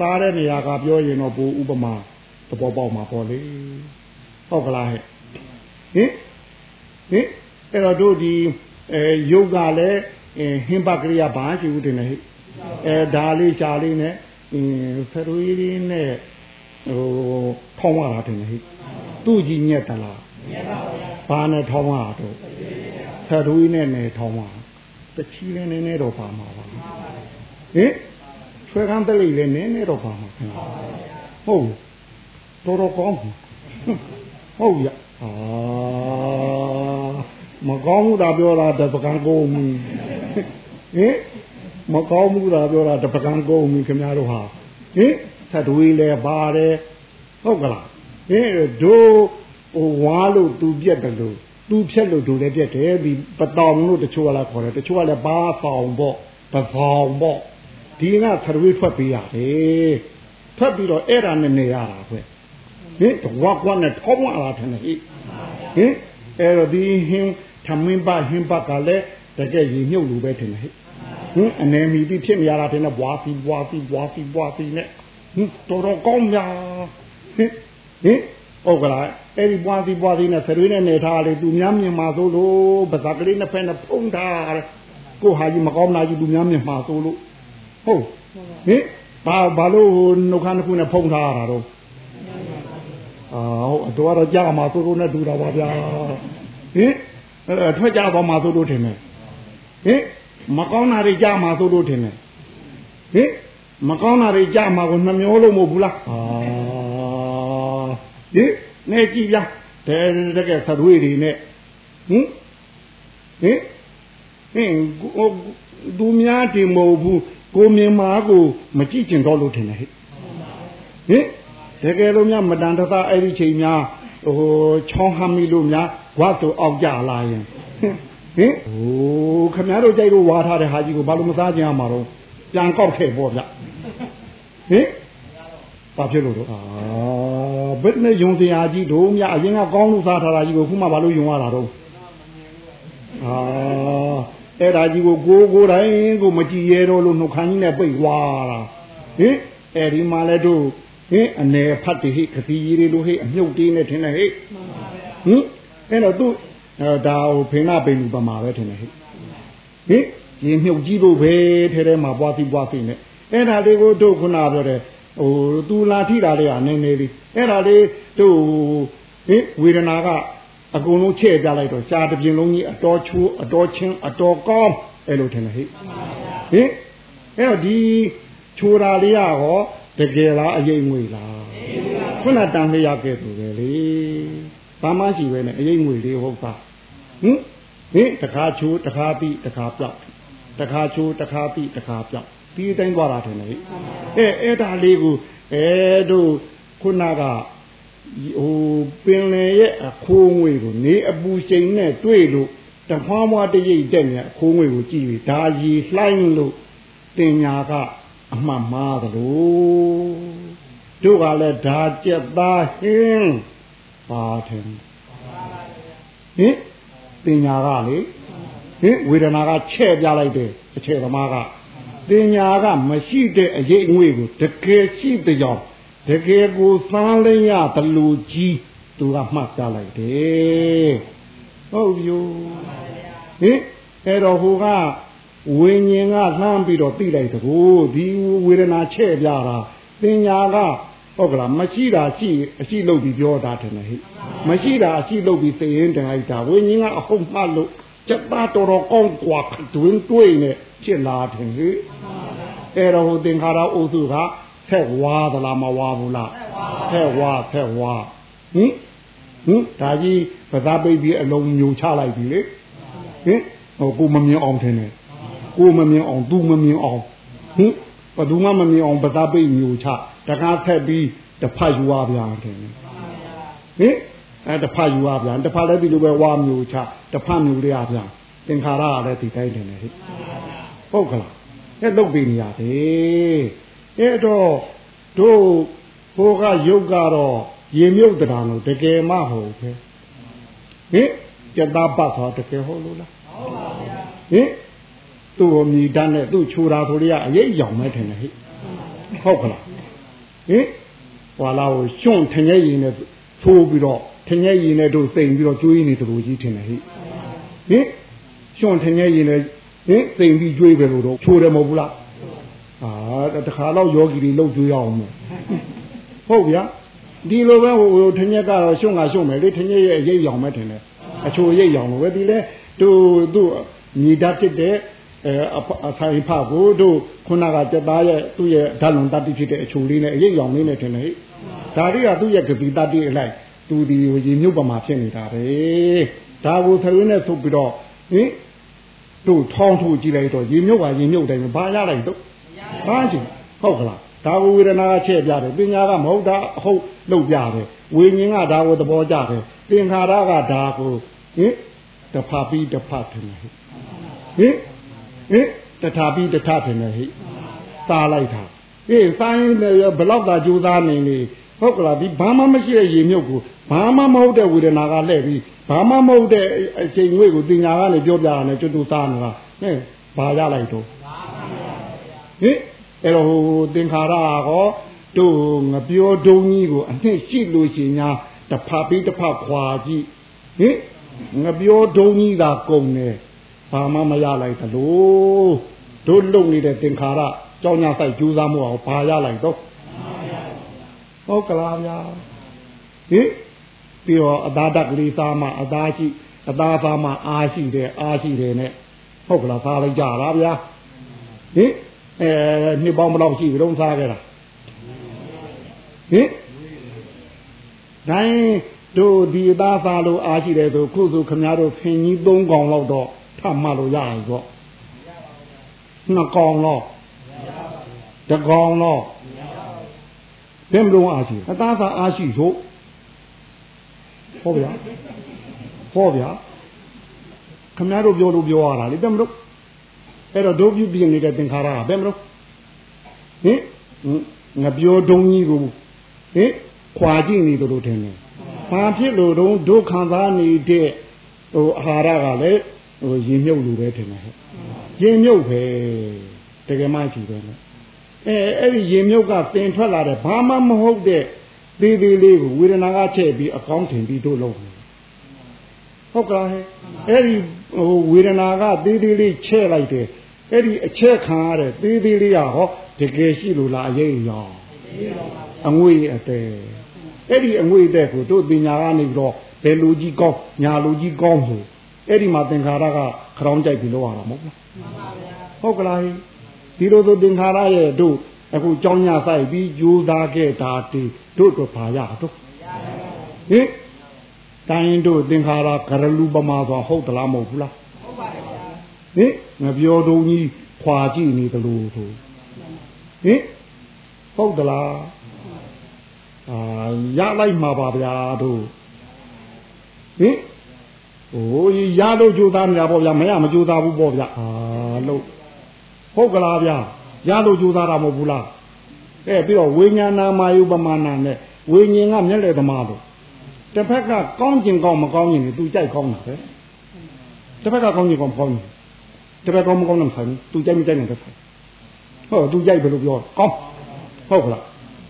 သားတဲ့နေရာကပြောရင်တော့ဘူဥပမာသဘောပေါက်မှာပေါ့လေဟုတ်ကလားဟဲ့ဟင်ဟင်အဲ့တော့တို့ဒီအဲယုတ်ကလည်းဟင်္ပကရိယာဘာရှိဘူးတင်လေဟဲ့အဲဒါလေးရှားလေးနဲ့အင်းဖရွေးလေးနဲ့ဟိုခေါင်းရတာတင်လေဟဲ့သူ့ကြီးညက်တလားညက်ပါဘူးဘာနဲ့ထောင်းရတော့သရူကြီးနဲ့နေထောင်းရ တချီလည်းနည်းနည်းတော့ပါမှာပါဟင်ဆွဲကန်းတလိလည်းနည်းနည်းတော့ပါမှာခင်ဗျဟုတ်တော်တော်ကောင်းဟုတ်ရအာမကောင်းဘူးတာပြောတာတပကံကိုမီဟင်မကောင်းဘူးတာပြောတာတပကံကိုမီခင်ဗျားတို့ဟာဟင်သတ္တဝီလည်းပါတယ်ဟုတ်ကလားဟင်တို့ဟိုဝါလို့သူပြက်တယ်လို့ သူဖြက်လို့တို့လည်းပြက်တယ်ဒီပတောင်လို့တချို့ကလည်းခေါ်တယ်တချို့ကလည်းဘာဆောင်ပေါ့ပဆောင်ပေါ့ဒီကသတ္တဝီထွက်ပေးရတယ်ထွက်ပြီးတော့အဲ့ဒါနဲ့နေရတာခွဟင်တဝါကွာနဲ့ထောင်းရတာထင်တယ်ဟိဟင်အဲ့တော့ဒီဟင်းသမင်းပါဟင်းပါကလည်းတကယ်ရေမြုပ်လို့ပဲထင်တယ်ဟိဟင်အနေမီပြီးဖြစ်နေရတာထင်တယ်ဘွားစီဘွားစီဘွားစီဘွားစီနဲ့ဟင်တော်တော်ကောင်းများဟင်ဟင် ဟုတ်ကလားအဲ့ဒီဘွားစီဘွားစီနဲ့ဆရွေးနဲ့နေထားလေသူများမြင်မှာဆိုလို့ပါဇက်ကလေးနှစ်ဖက်နဲ့ဖုံးထားကိုဟာကြီးမကောင်းနာကြီးသူများမြင်မှာဆိုလို့ဟုတ်ဟင်ဘာဘာလို့နှုတ်ခမ်းတစ်ခုနဲ့ဖုံးထားရတာတော့အာဟုတ်အတော်တော့ကြာမှာသူတို့နဲ့တူတာပါဗျာဟင်အဲထွက်ကြပါမှာသူတို့ထင်တယ်ဟင်မကောင်းတာတွေကြာမှာသူတို့ထင်တယ်ဟင်မကောင်းတာတွေကြာမှာကိုနှမျောလို့မဟုတ်ဘူးလားအာ ဟင်နေကြည့်ဗျာတဲတကယ်သတွေးတွေနဲ့ဟင်ဟင်ဟင်သူများတင်မဟုတ်ဘူးကိုမြင်မာကိုမကြည့်ကျင်တော့လို့ထင်တယ်ဟဲ့ဟင်တကယ်လို့များမတန်တသအဲ့ဒီချိန်များဟိုချောင်းဟမ်းမိလို့များဝတ်ဆိုအောက်ကြလာရင်ဟင်ဟိုခမရတို့ကြိုက်လို့ဝါထားတဲ့ဟာကြီးကိုဘာလို့မစားကြရမှာတော့ပြန်ကောက်ခဲ့ပေါ့ဗျဟင် ဘာဖြစ်လို့တော့အာဘယ်နဲ့ယုံစရာကြီးတို့များအရင်ကကောင်းလို့စားထားတာကြီးကိုခုမှဘာလို့ယုံရတာတော့အာအဲ့ဒါကြီးကိုကိုကိုတိုင်းကိုမကြည်ရဲတော့လို့နှုတ်ခမ်းကြီးနဲ့ပိတ်သွားတာဟင်အဲ့ဒီမှာလဲတို့ဟင်အနေဖတ်တဟိခတိကြီးတွေလို့ဟိအမြုပ်တေးနဲ့ထင်တယ်ဟိဟင်အဲ့တော့သူဒါဟိုဖိနာပိန်လူပမာပဲထင်တယ်ဟိဟင်ရေမြုပ်ကြီးလို့ပဲထဲထဲမှာပွားစီပွားစီနဲ့အဲ့ဒါလေးကိုတို့ခုနပြောတဲ့ ဟိုသူလာထိတာလေးကနည်းနည်းလေးအဲ့ဒါလေးတို့ဟင်ဝေဒနာကအကုန်လုံးချဲ့ပြလိုက်တော့ရှားတစ်ပြင်လုံးကြီးအတော်ချိုးအတော်ချင်းအတော်ကောင်းအဲ့လိုထင်တယ်ဟိဟင်အဲ့တော့ဒီချိုးတာလေးကဟောတကယ်လားအရေးငွေလားခုနတန်လျက်ကဲဆိုပဲလေဘာမှရှိပဲနဲ့အရေးငွေလေးဟုတ်ပါဟင်ဟင်တခါချိုးတခါပြီးတခါပြောက်တခါချိုးတခါပြီးတခါပြောက် ဒီအတိုင်းသွားတာထင်တယ်အဲအဲ့ဒါလေးကိုအဲတို့ခုနကဟိုပင်လေရဲ့အခိုးငွေကိုနေအပူချိန်နဲ့တွေ့လို့တဖွားမွားတရိပ်တက်နေအခိုးငွေကိုကြည့်ပြီးဒါရီလှိုင်းလို့တင်ညာကအမှတ်မှားသလိုတို့ကလည်းဒါကြက်သားဟင်းပါထင်ဟင်တင်ညာကလေဟင်ဝေဒနာကချဲ့ပြလိုက်တယ်အခြေသမားက တင်ညာကမရှိတဲ့အရေးအငွေကိုတကယ်ရှိတဲ့ကြောင့်တကယ်ကိုသမ်းလင်းရဘလူကြီးသူကမှတ်ပြလိုက်တယ်ဟုတ်ပြီဟင်အဲ့တော့ဟိုကဝိညာဉ်ကလှမ်းပြီးတော့သိလိုက်တကူဒီဝေဒနာချဲ့ပြတာပညာကဟုတ်ကလားမရှိတာရှိအရှိလို့ပြီးပြောတာတယ်ဟဲ့မရှိတာအရှိလို့ပြီးသိရင်တန်လိုက်တာဝိညာဉ်ကအဟုတ်မှလို့ စက်သားတော်တော်ကောင်းกว่าတွင်တွေးနေဖြစ်လာတယ်ဟဲ့အဲ့တော့ဟိုသင်္ခါရအုပ်စုကဆက်ဝါသလားမဝါဘူးလားဆက်ဝါဆက်ဝါဟင်ဟင်ဒါကြီးပသာပိတ်ပြီးအလုံးညိုချလိုက်ပြီလေဟင်ဟိုကိုမမြင်အောင်ထင်တယ်ကိုမမြင်အောင်သူမမြင်အောင်ဟင်ဘယ်သူမှမမြင်အောင်ပသာပိတ်မျိုးချတကားဖက်ပြီးတဖတ်ယူရပြန်တယ်ဟင် အဲတဖတ်ယူရပြန်တဖတ်လည်းဒီလိုပဲဝါမျိုးချတဖတ်မျိုးလေးရပြန်သင်္ခါရကလည်းဒီတိုင်းတယ်ဟဲ့ဟုတ်ကလားအဲလုတ်ပြီးနေရတယ်အဲ့တော့တို့ဟိုကယုတ်ကတော့ရေမြုပ်တရားလို့တကယ်မှဟုတ်ပဲဟင်ကြက်သားပတ်သွားတကယ်ဟုတ်လို့လားဟုတ်ပါဘူးဟင်သူ့ကိုမြည်တတ်နဲ့သူ့ခြူတာဆိုရအရေးရောင်မဲထင်တယ်ဟိဟုတ်ကလားဟင်ဟွာလာကိုရှွန့်ထငယ်ရင်နဲ့ထိုးပြီးတော့ ထငယ်ရင်နဲ့တို့စိန်ပြီးတော့ကျွေးနေသလိုကြီးထင်တယ်ဟိဟင်ရှွန့်ထငယ်ရင်နဲ့ဟင်စိန်ပြီးကျွေးပဲလို့တော့ခြူတယ်မဟုတ်ဘူးလားအာတခါတော့ယောဂီတွေလှုပ်ကျွေးအောင်မယ်ဟုတ်ဗျာဒီလိုပဲဟိုထငက်ကတော့ရှုံ့ကရှုံ့မယ်လေထငက်ရဲ့အရေးရောင်မဲ့ထင်တယ်ဟအချိုရိပ်ရောင်လို့ပဲဒီလဲသူသူညီဓာတ်ဖြစ်တဲ့အဲအဆိုင်ဖကိုတို့ခုနကစက်သားရဲ့သူ့ရဲ့ဓာတ်လုံတတ္တိဖြစ်တဲ့အချိုလေးနဲ့အရိပ်ရောင်လေးနဲ့ထင်တယ်ဒါတွေကသူ့ရဲ့ကတိတတ္တိအလိုက် သူဒီရေမြုပ်ပမာဖြစ်နေတာပဲဒါကိုသရွေးနဲ့ထုတ်ပြီးတော့ဟင်တို့ထောင်းထုတ်ကြည့်လိုက်တော့ရေမြုပ်ပါရေမြုပ်တိုင်းဘာရလိုက်တော့ဘာကြည့်ဟုတ်ကလားဒါကိုဝေဒနာကချဲ့ပြတယ်ပညာကမဟုတ်တာအဟုတ်လုပ်ပြတယ်ဝိညာဉ်ကဒါကိုသဘောကျတယ်သင်္ခါရကဒါကိုဟင်တဖာပြီးတဖတ်တယ်ဟင်ဟင်ဟင်တထာပြီးတထထင်တယ်ဟိစားလိုက်တာအေးစားရင်လည်းဘလောက်သာကြိုးစားနေနေ ဟုတ်ကလားဒီဘာမှမရှိတဲ့ရေမြုပ်ကိုဘာမှမဟုတ်တဲ့ဝေဒနာကလှည့်ပြီးဘာမှမဟုတ်တဲ့အချိန်ငွေကိုတင်ညာကနေပြောပြတာနဲ့ကျွတ်တူစားနေတာဟဲ့ဘာရလိုက်တော့ဟင်အဲ့တော့ဟိုသင်္ခါရကောတို့ငပြောဒုံကြီးကိုအနှစ်ရှိလို့ရှိညာတဖပြီးတဖခွာကြည့်ဟင်ငပြောဒုံကြီးသာကုန်တယ်ဘာမှမရလိုက်သလိုတို့လုံနေတဲ့သင်္ခါရကြောင်းညာဆိုင်ကြိုးစားမှုအောင်ဘာရလိုက်တော့ ဟုတ်ကလားဗျာဟင်ပြီးတော့အသားတက်ကလေးစားမှအသားရှိအသားစားမှအားရှိတယ်အားရှိတယ်နဲ့ဟုတ်ကလားစားလိုက်ကြလားဗျာဟင်အဲနှစ်ပေါင်းဘယ်လောက်ရှိပြီတော့စားခဲ့တာဟင်တိုင်းတို့ဒီအသားစားလို့အားရှိတယ်ဆိုခုဆိုခမများတို့ဖင်ကြီး၃កောင်လောက်တော့ထမှလို့ရရင်တော့နှစ်កောင်တော့တကောင်တော့ ဘယ်မလို့အားရှိအသားစားအားရှိဆိုဟုတ်ဗျာဟုတ်ဗျာခမများတို့ပြောလို့ပြောရတာလေဘယ်မလို့အဲ့တော့ဒုပြုပြင်နေတဲ့သင်္ခါရကဘယ်မလို့ဟင်ငါပြောဒုံကြီးကိုဟင်ခွာကြည့်နေတယ်လို့ထင်တယ်ဘာဖြစ်လို့တော့ဒုခံစားနေတဲ့ဟိုအာဟာရကလည်းဟိုရင်မြုပ်လို့ပဲထင်တယ်ဟဲ့ရင်မြုပ်ပဲတကယ်မှကြည့်တယ်လေ အဲအဲ့ဒီရင်မြုပ်ကတင်ထွက်လာတဲ့ဘာမှမဟုတ်တဲ့သေးသေးလေးကိုဝေဒနာကချဲ့ပြီးအကောင်းထင်ပြီးတို့လုပ်တယ်ဟုတ်ကဲ့အဲ့ဒီဟိုဝေဒနာကသေးသေးလေးချဲ့လိုက်တယ်အဲ့ဒီအချက်ခံရတဲ့သေးသေးလေးကဟောတကယ်ရှိလို့လားအရေးရောအငွေအတဲအဲ့ဒီအငွေအတဲကိုတို့ပညာကနေပြီးတော့ဘယ်လူကြီးကောင်းညာလူကြီးကောင်းဆိုအဲ့ဒီမှာသင်္ခါရကခရောင်းကြိုက်ပြီးလောက်ရတာမဟုတ်လားဟုတ်ကလား ဒီလိုဆိုသင်္ခါရရဲ့တို့အခုကြောင်းညဆိုင်ပြီးကြိုးစားခဲ့တာတီတို့တို့ဘာရတော့ဟင်တိုင်းတို့သင်္ခါရကရလူပမာဆိုဟုတ်သလားမဟုတ်ဘူးလားဟုတ်ပါတယ်ဗျာဟင်ငပြောတုံးကြီးခွာကြည့်နေတယ်လို့ဆိုဟင်ဟုတ်သလားအာရလိုက်မှာပါဗျာတို့ဟင်ဟိုရလို့ကြိုးစားနေတာပေါ့ဗျာမရမကြိုးစားဘူးပေါ့ဗျာအာလို့ ဟုတ်ကလားဗျာရလို့ကြိုးစားတာမဟုတ်ဘူးလားအဲပြီးတော့ဝိညာဏမာယုပမာဏနဲ့ဝိညာဉ်ကမျက်လေသမားတို့တစ်ဖက်ကကောင်းကျင်ကောင်းမကောင်းကျင်သူကြိုက်ကောင်းတာပဲတစ်ဖက်ကကောင်းကျင်ကောင်းမကောင်းကျင်တစ်ဖက်ကောင်းမကောင်းနဲ့ဆိုင်သူကြိုက်မကြိုက်နဲ့တစ်ဖက်ဟုတ်သူကြိုက်ဘယ်လိုပြောကောင်းဟုတ်ကလား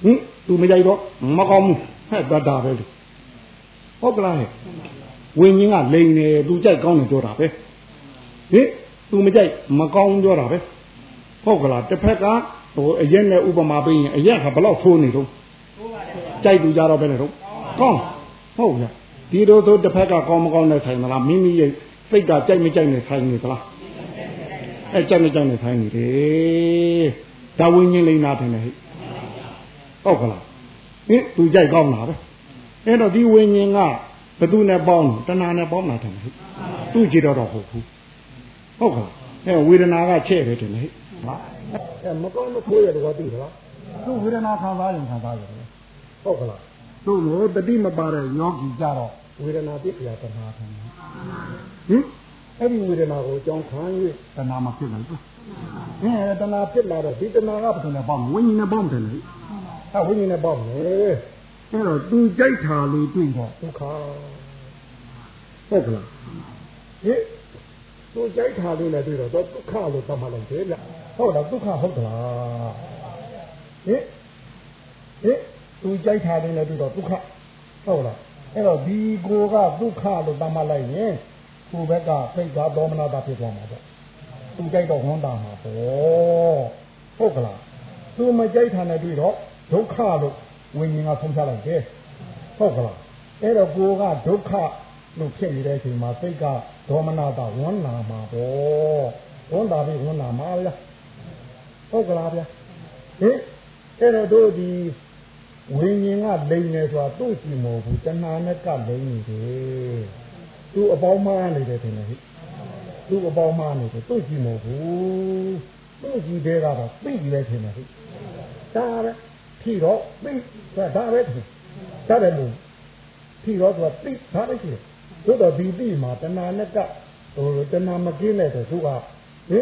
ဟင်သူမကြိုက်တော့မကောင်းဘူးဟဲ့တတ်တာပဲဟုတ်ကလားဟဲ့ဝိညာဉ်ကလိန်နေသူကြိုက်ကောင်းတယ်ပြောတာပဲဟင်သူမကြိုက်မကောင်းပြောတာပဲ ဟုတ်ကလားတစ်ဖက်ကဟိုအရက်နဲ့ဥပမာပေးရင်အရက်ကဘလောက်ဖိုးနေတော့ကြိုက်သူကြတော့ပဲလေတော့ကောင်းဟုတ်ဗျဒီလိုဆိုတစ်ဖက်ကကောင်းမကောင်းနဲ့ဆိုင်သလားမိမိရဲ့စိတ်ကကြိုက်မကြိုက်နဲ့ဆိုင်နေသလားအဲကြိုက်မကြိုက်နဲ့ဆိုင်နေတယ်ဒါဝိညာဉ်လိန်နာတယ်ဟဲ့ဟုတ်ကလားဟင်သူကြိုက်ကောင်းတာပဲအဲ့တော့ဒီဝိညာဉ်ကဘသူနဲ့ပေါင်းတဏှာနဲ့ပေါင်းတာတယ်ဟဲ့သူကြည့်တော့တော့ဟုတ်ဘူးဟုတ်ကလားအဲဝေဒနာကချဲ့တယ်တယ်ဟဲ့ ဟာအဲမကောင်းမခိုးရတော့သိသလားသူဝေဒနာခံစားရင်ခံစားရတယ်ဟုတ်ကလားသူ့လိုတတိမပါတဲ့ယောဂီကြတော့ဝေဒနာပြည့်ပြတဏှာခံဟင်အဲ့ဒီဝေဒနာကိုအကြောင်းခံ၍တဏှာမဖြစ်နိုင်ဘူးအဲတဏှာဖြစ်လာတော့ဒီတဏှာကဘယ်လိုလဲပေါ့ဝိညာဉ်နဲ့ပေါ့တယ်လေအဲဝိညာဉ်နဲ့ပေါ့မယ်အဲ့တော့သူကြိုက်တာလေးတွေ့တော့ဒုက္ခဟုတ်ကလားဟင်သူကြိုက်တာလေးနဲ့တွေ့တော့ဒုက္ခလို့သတ်မှတ်လိုက်တယ်ဗျ ဟုတ်လားဒုက္ခဟုတ်သလားဟင်ဟင်သူကြိုက်တာလေးနဲ့တွေ့တော့ဒုက္ခဟုတ်လားအဲ့တော့ဒီကိုကဒုက္ခလို့သတ်မှတ်လိုက်ရင်ကိုယ်ဘက်ကစိတ်ဓာတ်ဒေါမနတာဖြစ်သွားမှာပေါ့သူကြိုက်တော့ဝမ်းတာမှာပေါ့ဟုတ်ကလားသူမကြိုက်တာနဲ့တွေ့တော့ဒုက္ခလို့ဝိညာဉ်ကဆုံးဖြတ်လိုက်တယ်ဟုတ်ကလားအဲ့တော့ကိုကဒုက္ခလို့ဖြစ်နေတဲ့အချိန်မှာစိတ်ကဒေါမနတာဝန်းနာမှာပေါ့ဝန်းတာပြီးဝန်းနာမှာဗျာ ဟုတ်ကလားဗျာဟင်အဲ့တော့တို့ဒီဝိညာဉ်ကလိန်နေဆိုတာသူ့ကြည့်မဟုတ်ဘူးတဏှာနဲ့ကလိန်နေတယ်သူ့အပေါင်းမနေတယ်ထင်တယ်ဟိသူ့အပေါင်းမနေတယ်သူ့ကြည့်မဟုတ်ဘူးသူ့ကြည့်တဲ့ကတော့သိပြီလေထင်တယ်ဟိဒါပဲဖြီတော့သိဒါပဲထင်ဒါပဲလို့ဖြီတော့သူကသိဒါပဲရှိတယ်သို့တော့ဒီသိမှာတဏှာနဲ့ကဟိုတဏှာမကင်းတဲ့သူကဟိ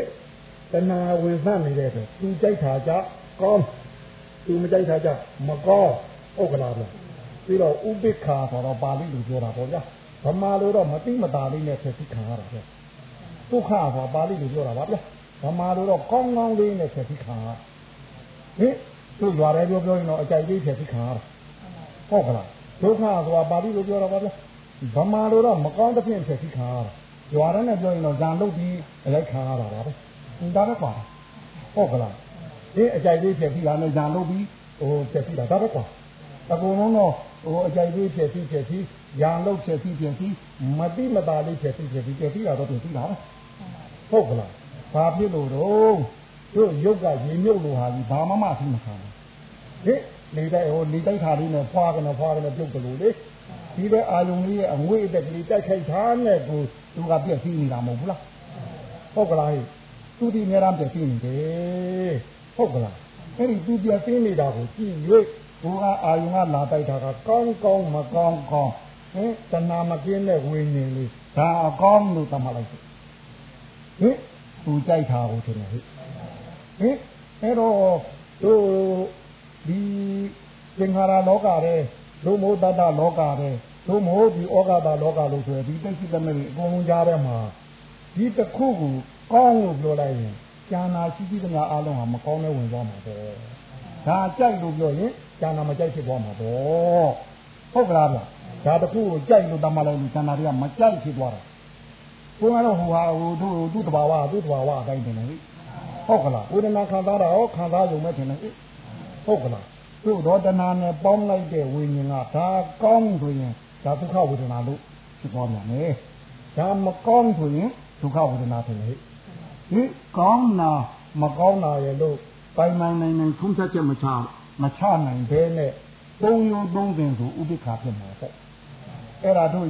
တဏှာဝင်ဆန့်နေတဲ့သူသူကြိုက်တာကြကောင်းသူမကြိုက်တာကြမကောင်းဟုတ်ကလားဗျပြီးတော့ဥပိ္ပခာဆိုတော့ပါဠိလိုပြောတာပေါ့ဗျာဗမာလိုတော့မတိမတာလေးနဲ့ဖြစ်ပြီးခံရတာဗျဒုက္ခဆိုပါဠိလိုပြောတာပါဗျာဗမာလိုတော့ကောင်းကောင်းလေးနဲ့ဖြစ်ပြီးခံရဟင်သူရွာရဲပြောပြောရင်တော့အကြိုက်လေးဖြစ်ပြီးခံရတာဟုတ်ကလားဒုက္ခဆိုတာပါဠိလိုပြောတာပါဗျာဗမာလိုတော့မကောင်းတဲ့ဖြစ်ဖြစ်ပြီးခံရတာရွာရဲနဲ့ပြောရင်တော့ဇံလုတ်ပြီးအလိုက်ခံရတာပါပဲ ဒါပဲကွာဟုတ်ကလားဒီအကြိုက်လေးဖြစ်ပြီးတာနဲ့ဇံလုတ်ပြီးဟိုဖြစ်ပြီးတာဒါပဲကွာအကုန်လုံးတော့ဟိုအကြိုက်လေးဖြစ်ပြီးဖြစ်ပြီးရံလုတ်ဖြစ်ပြီးဖြစ်ပြီးမတိမတာလေးဖြစ်ပြီးဖြစ်ပြီးဖြစ်ပြီးတာတော့ပြင်ပြီးတာပဲဟုတ်ကလားဘာဖြစ်လို့တော့တို့ရုပ်ကရေမြုပ်လို့ဟာကြီးဘာမှမရှိမခံဘူးဟိနေတိုက်ဟိုနေတိုက်ခါလေးနဲ့ဖွာကနေဖွာကနေပြုတ်တယ်လို့လေဒီပဲအာယုံလေးရဲ့အငွေ့အတက်ကလေးတိုက်ခိုက်ထားနဲ့ကိုသူကပြည့်စည်နေတာမဟုတ်ဘူးလားဟုတ်ကလားဟိ သူဒီနေရမ်းပြည့်စည်နေတယ်ဟုတ်ကလားအဲ့ဒီသူပြည့်စည်နေတာကိုကြည့်၍ဘုရားအာယုံကလာတိုက်တာကကောင်းကောင်းမကောင်းကောင်းဟင်တဏမကင်းတဲ့ဝိညာဉ်လေးဒါအကောင်းလို့သတ်မှတ်လိုက်ဟင်သူကြိုက်တာကိုထင်တယ်ဟိဟင်အဲ့တော့တို့ဒီသင်္ခါရလောကတဲ့ဒုမောတတ္တလောကတဲ့ဒုမောဒီဩဃတာလောကလို့ဆိုရယ်ဒီတိတ်စိတမဲ့အကုန်လုံးကြားထဲမှာဒီတစ်ခုကို ကောင်းလို့ပြောလိုက်ရင်ကျန်နာရှိရှိသမျှအားလုံးဟာမကောင်းတဲ့ဝင်သွားမှာပဲဒါကြိုက်လို့ပြောရင်ကျန်နာမကြိုက်ဖြစ်သွားမှာပေါ့ဟုတ်ကလားဗျဒါတစ်ခုကိုကြိုက်လို့တတ်မှလိုက်လို့ကျန်နာတွေကမကြိုက်ဖြစ်သွားတာကိုကတော့ဟိုဟာဟိုသူ့သူ့တဘာဝသူ့တဘာဝအတိုင်းတင်တယ်ဟုတ်ကလားဝေဒနာခံစားတာရောခံစားရုံပဲထင်တယ်ဟုတ်ကလားသူ့တော့တဏှာနဲ့ပေါင်းလိုက်တဲ့ဝိညာဉ်ကဒါကောင်းဆိုရင်ဒါဒုက္ခဝေဒနာလို့ဖြစ်သွားပြန်တယ်ဒါမကောင်းဆိုရင်ဒုက္ခဝေဒနာထင်တယ် ဟိကောင်းနာမကောင်းနာရဲ့လို့ပိုင်ပိုင်နိုင်နိုင်ထုံးချက်ချက်မချမချနိုင်ဘဲနဲ့သုံးယုံသုံးပင်ဆိုဥပိ္ပခာဖြစ်မှာပေါ့အဲ့ဒါတို့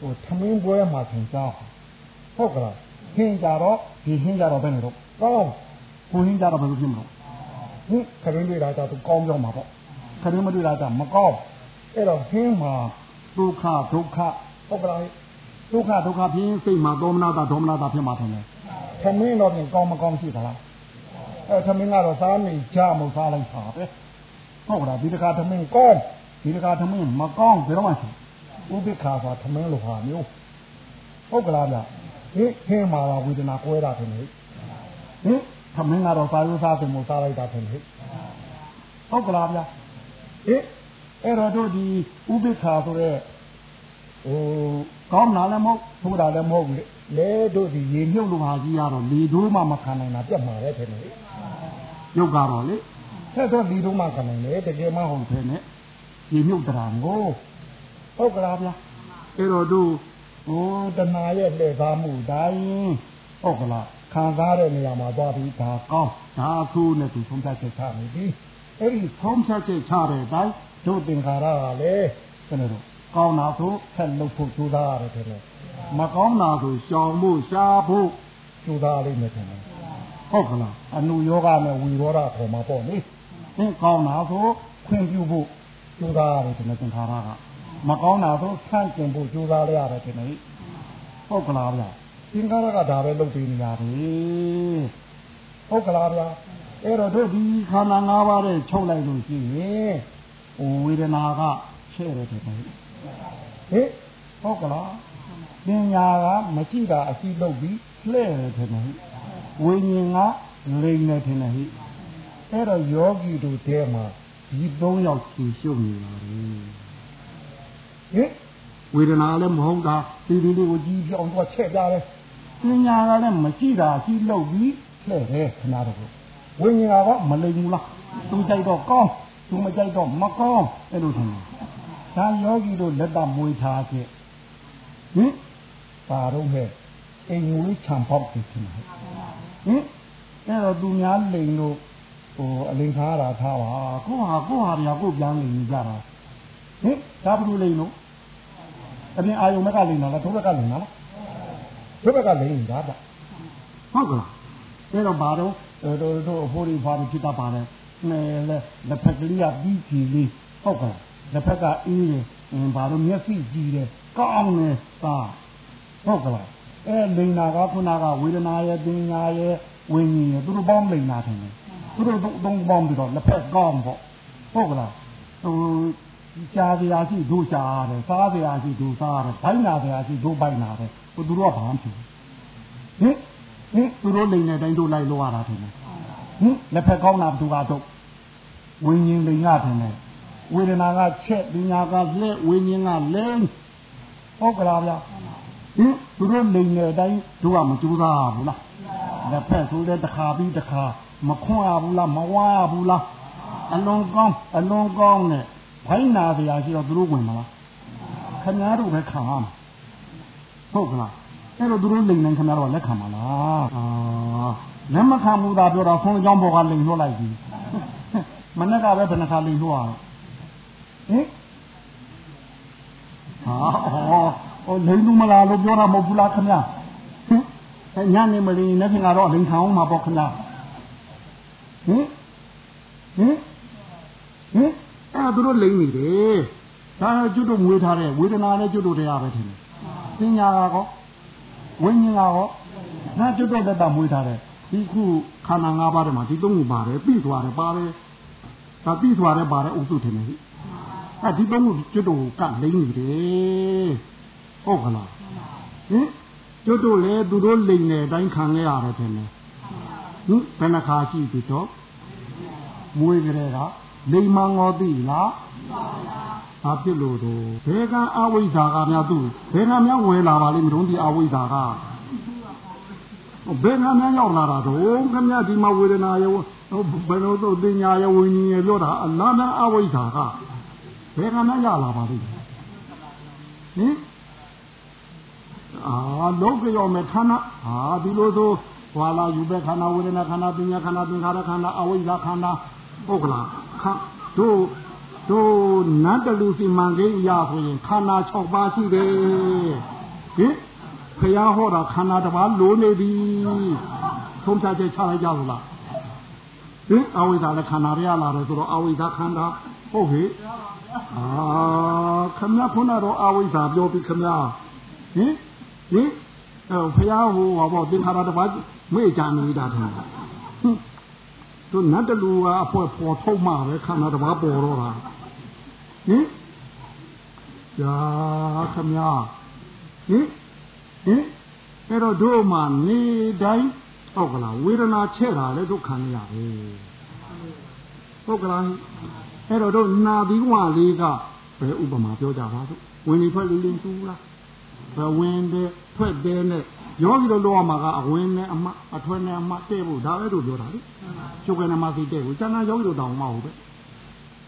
ဟိုသမင်းပွဲမှာသင်ကြားဟုတ်ကလားဟင်းကြတော့ဒီဟင်းကြတော့ဘယ်နဲ့တော့ကောင်းကိုဟင်းကြတော့ဘယ်လိုဖြစ်မလို့ဟင်ခရင်တွေ့တာကသူကောင်းပြောမှာပေါ့ခရင်မတွေ့တာကမကောင်းအဲ့တော့ဟင်းမှာဒုက္ခဒုက္ခဟုတ်ကလားဒုက္ခဒုက္ခဖြစ်စိတ်မှာဒေါမနတာဒေါမနတာဖြစ်မှာထင်တယ် သမင်းတော့ပြင်ကောင်းမကောင်းရှိသလားအဲသမင်းကတော့စားနေကြမဟုတ်စားလိုက်ပါပဲဟုတ်ကလားဒီတခါသမင်းကောင်းဒီတခါသမင်းမကောင်းဘယ်တော့မှရှိဥပိ္ပခါဆိုသမင်းလိုဟာမျိုးဟုတ်ကလားဗျဟင်ဟင်းမှာဝေဒနာကွဲတာထင်တယ်ဟင်သမင်းကတော့စားရိုးစားတယ်မို့စားလိုက်တာထင်တယ်ဟုတ်ကလားဗျဟင်အဲ့တော့တို့ဒီဥပိ္ပခါဆိုတဲ့ဟိုကောင်းတာလည်းမဟုတ်ထိုးတာလည်းမဟုတ်ဘူးလေ တို့ဒီရေမြုပ်လို့ဟာကြီးရတော့လေတို့မှမခံနိုင်တာပြတ်မှာပဲထင်တယ်ရုပ်ကတော့လေဆက်တော့ဒီတို့မှခံနိုင်တယ်တကယ်မှဟုတ်တယ်နဲ့ရေမြုပ်တရာကိုဟုတ်ကလားဗျအဲ့တော့တို့ဟိုတဏှာရဲ့လှည့်ကားမှုတိုင်းဟုတ်ကလားခံစားတဲ့နေရာမှာသွားပြီးဒါကောင်းဒါသူ့နဲ့သူဆုံးဖြတ်ချက်ချနေပြီအဲ့ဒီဆုံးဖြတ်ချက်ချတဲ့အတိုင်းတို့သင်္ခါရကလည်းဘယ်လိုကောင်းတာဆိုဆက်လုပ်ဖို့ကြိုးစားရတယ်တဲ့ မကောင်းတာဆိုရှောင်ဖို့ရှားဖို့ကြိုးစားလိမ့်မယ်တဲ့ဟုတ်ကလားအနုယောဂနဲ့ဝီရောဓခေါ်မှာပေါ့လေသင်ကောင်းတာဆိုခွင့်ပြုဖို့ကြိုးစားရတယ်တဲ့သင်္ခါရကမကောင်းတာဆိုဆန့်ကျင်ဖို့ကြိုးစားရရတယ်တဲ့ဟုတ်ကလားဗျာသင်္ခါရကဒါပဲလုပ်ပြီးနေရတယ်ဟုတ်ကလားဗျာအဲ့တော့တို့ဒီခန္ဓာ၅ပါးနဲ့ချုပ်လိုက်လို့ရှိရင်ဝေဒနာကချဲ့တယ်တဲ့ဟဲ့ဟုတ်ကလား ပညာကမရှိတာအရှိလုပ်ပြီးလှဲ့တယ်တဲ့ဝိညာဉ်ကလိမ်နေတယ်ဟဲ့အဲ့တော့ယောဂီတို့တဲမှာဒီ၃ယောက်ရှင်းရှုပ်နေတာလေဟင်ဝေဒနာလည်းမဟုတ်တာဒီဒီလေးကိုကြီးပြောင်းတော့ချက်ကြတယ်ပညာကလည်းမရှိတာရှိလို့ပြီးလှဲ့တယ်ခဏတော့ဝိညာဉ်ကမလိမ်ဘူးလားသူကြိုက်တော့ကောင်းသူမကြိုက်တော့မကောင်းအဲ့လိုထင်တယ်ဒါယောဂီတို့လက်တမွေးထားခဲ့ဟဟင် ပါတော့ဟဲ့အိမ်ငွေချံပေါက်တယ်ခင်ဗျဟင်အဲ့တော့သူများလိန်လို့ဟိုအလင်ခါတာထားပါကိုဟာကိုဟာပြကိုပြန်လိန်ကြတာဟင်ဒါဘယ်လိုလိန်လို့အပြင်အာယုံမကလိန်တာလားဒုဘက်ကလိန်တာလားဒုဘက်ကလိန်တာပေါ့ဟုတ်ကလားအဲ့တော့ဘာတော့တို့တို့အဖိုးကြီးဖားပြီးဖြစ်တာပါလေနဲ့လက်လက်ဖက်ကလေးကပြီးကြည့်လေးဟုတ်ကလားလက်ဖက်ကအေးတယ်ဘာလို့မျက်စိကြည့်တယ်ကောင်းတယ်သာ ဟုတ်ကလားအဲလိန်နာကခုနကဝေဒနာရဲ့ပညာရဲ့ဝိညာဉ်ရဲ့သူတို့ပေါင်းလိန်နာတယ်သူတို့သုံးပေါင်းပြီးတော့လက်ဖက်ကောင်းပေါ့ဟုတ်ကလားဟိုရှားစရာရှိတို့ရှားရတယ်စားစရာရှိတို့စားရတယ်ဘိုင်းနာစရာရှိတို့ဘိုင်းနာတယ်ဟိုသူတို့ကဘာမှမဖြစ်ဟင်ဟင်သူတို့လိန်တဲ့တိုင်းတို့လိုက်လို့ရတာထင်တယ်ဟင်လက်ဖက်ကောင်းတာဘသူကတော့ဝိညာဉ်လိန်ရတယ်ဝေဒနာကချက်ပညာကလက်ဝိညာဉ်ကလဲဟုတ်ကလားဗျာ ဟင်သူတို့လိန်တဲ့အတိုင်းတို့ကမကြိုးစားဘူးလားလက်ဖက်ဆိုတဲ့တစ်ခါပြီးတစ်ခါမခွန်းရဘူးလားမဝါရဘူးလားအလွန်ကောင်းအလွန်ကောင်းနဲ့ဘိုင်းနာစရာရှိတော့သူတို့ဝင်မလားခင်ဗျားတို့ပဲခံရမှာဟုတ်ကလားအဲ့တော့သူတို့လိန်နေခင်ဗျားတို့ကလက်ခံမလားအာလက်မခံဘူးသာပြောတော့ဆုံးအကြောင်းပေါ်ကလိန်လွှတ်လိုက်ပြီမနေ့ကပဲဘယ်နှခါလိန်လွှတ်ရအောင်ဟင်ဟာ ဟောလိန်လူမလားလို့ပြောတာမဟုတ်ဘူးလားခင်ဗျာဟင်ညနေမလင်းနဲ့ခင်ဗျားတော့လိန်ခံအောင်မှာပေါ့ခင်ဗျာဟင်ဟင်ဟင်အဲ့သူတို့လိမ့်နေတယ်ဒါကျွတ်တို့မွေးထားတဲ့ဝေဒနာနဲ့ကျွတ်တို့တရားပဲထင်တယ်ပညာကောဝိညာဉ်ကောနာကျွတ်တို့လက်တာမွေးထားတဲ့ဒီခုခန္ဓာ၅ပါးထဲမှာဒီသုံးခုပါတယ်ပြီးသွားတယ်ပါတယ်ဒါပြီးသွားတယ်ပါတယ်ဥစုထင်တယ်အဲ့ဒီသုံးခုကျွတ်တို့ကလိမ့်နေတယ် ဟုတ်ကလားဟင်ကျွတ်တို့လည်းသူတို့လိမ့်နေတိုင်းခံရရတယ်ထင်တယ်ဟင်ဘယ်နှခါရှိပြီတော့မွေးကြတဲ့ကလိမ္မာငေါသိလားဘာဖြစ်လို့တော့ဘယ်ကအဝိဇ္ဇာကများသူ့ဘယ်ကများဝင်လာပါလိမ့်မလို့ဒီအဝိဇ္ဇာကဘယ်ကများရောက်လာတာတော့ခမဒီမှာဝေဒနာရောဘယ်လိုသို့တင်ညာရောဝိညာဉ်ရောပြောတာအလားများအဝိဇ္ဇာကဘယ်ကများရလာပါလိမ့်ဟင် အာလောကရောမဲ့ခန္ဓာအာဒီလိုဆိုဟွာလာယူပဲခန္ဓာဝေဒနာခန္ဓာပညာခန္ဓာသင်္ခါရခန္ဓာအဝိဇ္ဇာခန္ဓာဟုတ်ကလားခတို့တို့နတ်တလူစီမံကိန်းရဆိုရင်ခန္ဓာ6ပါးရှိတယ်ဟင်ဖះဟောတာခန္ဓာတစ်ပါးလိုနေပြီသုံးဖြတ်ချက်ချလိုက်ကြလို့လားဟင်အဝိဇ္ဇာလည်းခန္ဓာရလာတယ်ဆိုတော့အဝိဇ္ဇာခန္ဓာဟုတ်ဟိအာခမရခုနတော့အဝိဇ္ဇာပြောပြီးခမရဟင် ဟင်အဲဖះဟိုဟောပေါ့သင်္ခါရတစ်ပါးမေ့ကြနေတာထင်တယ်တို့နတ်တလူကအဖွဲပေါ်ထုတ်မှပဲခန္ဓာတစ်ပါးပေါ်တော့တာဟင်ယာခမညာဟင်ဟင်အဲ့တော့တို့မှနေတိုင်းဟုတ်ကလားဝေဒနာချဲ့တာလည်းတို့ခံရရတယ်ဟုတ်ကလားအဲ့တော့တို့နာပြီးဝလေးကဘယ်ဥပမာပြောကြပါစို့ဝင်နေထွက်လေးလေးသူလားဘယ် ဝင်တဲ့ထွက်တဲ့နဲ့ယောဂီတို့လောရမှာကအဝင်နဲ့အမအထွက်နဲ့အမတဲ့ဖို့ဒါပဲတို့ပြောတာလေကျုပ်ကနမသိတဲ့ကိုကျန်တာယောဂီတို့တောင်းမဟုတ်ပဲ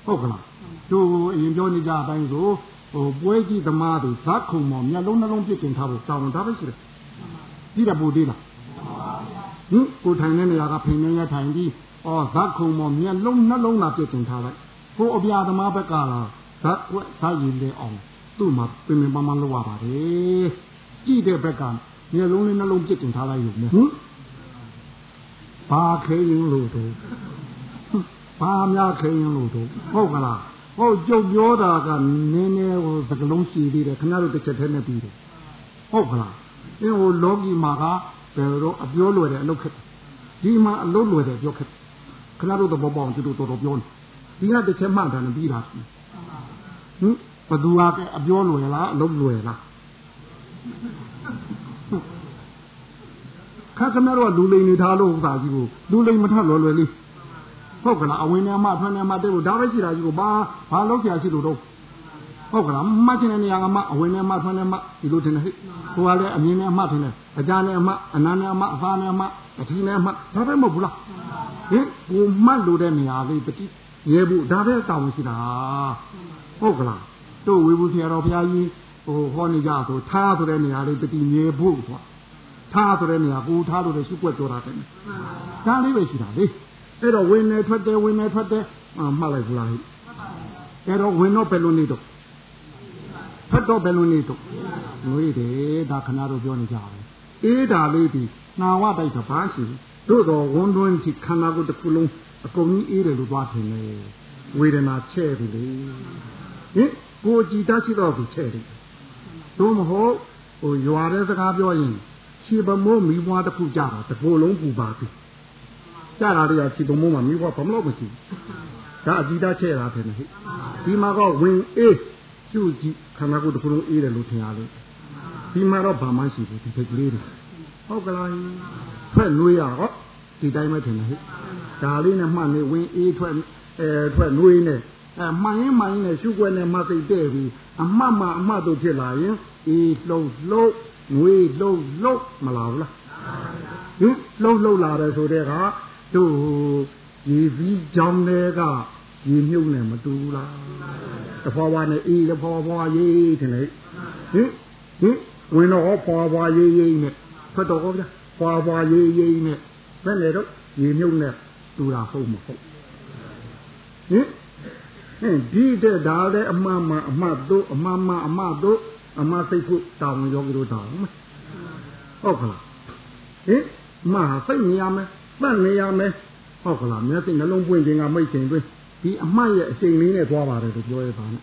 ဟုတ်ကလားတို့အရင်ပြောနေကြအတိုင်းဆိုဟိုပွဲကြည့်သမားတွေဇက်ခုံမောမျက်လုံးနှလုံးပြစ်တင်ထားဖို့တောင်းဒါပဲရှိတယ်ကြည့်တယ်ပူသေးလားဟင်ကိုထိုင်တဲ့နေရာကဖိနေရထိုင်ပြီးဩဇက်ခုံမောမျက်လုံးနှလုံးသာပြစ်တင်ထားလိုက်ကိုအပြာသမားဘက်ကလာဇက်ွက်ဇက်ရင်လေအောင် သူ့မှာပင်ပင်ပန်းပန်းလောက်ရပါတယ်ကြည့်တဲ့ဘက်ကမျက်လုံးလေးနှလုံးပြစ်တင်ထားလိုက်ရုံနဲ့ဟင်ဘာခဲရင်လို့တော့ဘာများခဲရင်လို့တော့ဟုတ်ကလားဟုတ်ကြုတ်ပြောတာကနည်းနည်းဟိုစကလုံးရှိသေးတယ်ခင်ဗျားတို့တစ်ချက်တည်းနဲ့ပြီးတယ်ဟုတ်ကလားအင်းဟိုလောကီမှာကဘယ်တော့အပြောလွယ်တယ်အလုပ်ခက်ဒီမှာအလုပ်လွယ်တယ်ပြောခက်ခင်ဗျားတို့သဘောပေါအောင်သူတို့တော်တော်ပြောနေဒီကတစ်ချက်မှန်တယ်ပြီးတာဟင် ဘသူကအပြောလွယ်လားအလုပ်လွယ်လားခါခမရတော့လူလိန်နေထားလို့ဥစ္စာကြီးကိုလူလိန်မထလွယ်လွယ်လေးဟုတ်ကလားအဝင်နဲ့မှထွက်နဲ့မှတဲ့လို့ဒါပဲရှိတာကြီးကိုဘာဘာလောက်ကြရှိလို့တော့ဟုတ်ကလားမှတ်ချင်တဲ့နေရာကမှအဝင်နဲ့မှထွက်နဲ့မှဒီလိုတင်နေဟိဟိုကလည်းအမြင်နဲ့မှထင်တယ်အကြနဲ့မှအနမ်းနဲ့မှအဖာနဲ့မှအထီနဲ့မှဒါပဲမဟုတ်ဘူးလားဟင်ကိုမှတ်လို့တဲ့နေရာလေးတတိရဲဘူးဒါပဲတောင်းရှိတာဟုတ်ကလား တို့ဝေဘူးဆရာတော်ဘုရားကြီးဟိုဟောနေကြဆိုထားဆိုတဲ့နေရာလေးတတိမြေဖို့ဆိုထားဆိုတဲ့နေရာကိုထားလို့လည်းရှုွက်ကြောတာတယ်ဒါလေးပဲရှိတာလေအဲ့တော့ဝင်နေထွက်တယ်ဝင်နေထွက်တယ်မှတ်လိုက်ဘူးလားဟိအဲ့တော့ဝင်တော့ဘယ်လိုနေတော့ဖတ်တော့ဘယ်လိုနေတော့ငွေတယ်ဒါခဏတော့ပြောနေကြတယ်အေးဒါလေးဒီနာဝတိုက်တော့ဘာရှိတို့တော့ဝန်တွင်းထိခန္ဓာကိုယ်တစ်ခုလုံးအကုန်ကြီးအေးတယ်လို့သွားထင်တယ်ဝေဒနာချဲ့ပြီလေဟင် ကိုကြည်တတ်ရှိတော့သူချဲ့တယ်တို့မဟုတ်ဟိုရွာတဲ့စကားပြောရင်ခြေပမိုးမိဘွားတစ်ခုကြတာတကိုယ်လုံးပူပါပြီကြတာတည်းကခြေပမိုးမှာမိဘွားဘာမလို့မရှိဒါအကြည်တတ်ချဲ့တာတယ်ဟဲ့ဒီမှာကဝင်အေးကျူကြည့်ခန္ဓာကိုယ်တစ်ခုလုံးအေးတယ်လို့ထင်ရလို့ဒီမှာတော့ဘာမှရှိဘူးဒီစိတ်ကလေးတွေဟုတ်ကလားထွက်နှွေးရတော့ဒီတိုင်းပဲထင်တယ်ဟဲ့ဒါလေးနဲ့မှတ်နေဝင်အေးထွက်အဲထွက်နှွေးနေ အဲမှန်ရင်မှန်ရင်နဲ့ရှုွက်နဲ့မသိတဲ့ပြီးအမှတ်မှအမှတ်တို့ဖြစ်လာရင်အေးလှုပ်လှုပ်ငွေလှုပ်လှုပ်မလာဘူးလားဟင်လှုပ်လှုပ်လာတယ်ဆိုတဲ့ကတို့ရေစည်းကြောင်းတွေကရေမြုပ်နဲ့မတူဘူးလားတဖွာဖွာနဲ့အေးတဖွာဖွာရေးထင်လေဟင်ဟင်ဝင်တော့ဖွာဖွာရေးရေးနဲ့ထွက်တော့ဗျာဖွာဖွာရေးရေးနဲ့ဘယ်နဲ့တော့ရေမြုပ်နဲ့တူတာဟုတ်မဟုတ်ဟင် ဟင်ဒီတဲ့ဒါလည်းအမှန်မှအမှတ်တို့အမှန်မှအမှတ်တို့အမှတ်စိတ်ဖို့တောင်းယောဂီတို့တောင်းမယ်ဟုတ်ကလားဟင်မဟာစိတ်နေရမယ်ပတ်နေရမယ်ဟုတ်ကလားမျက်စိနှလုံးပွင့်ခြင်းကမိတ်ခြင်းတွင်ဒီအမှတ်ရဲ့အချိန်လေးနဲ့သွားပါတယ်လို့ပြောရပါနဲ့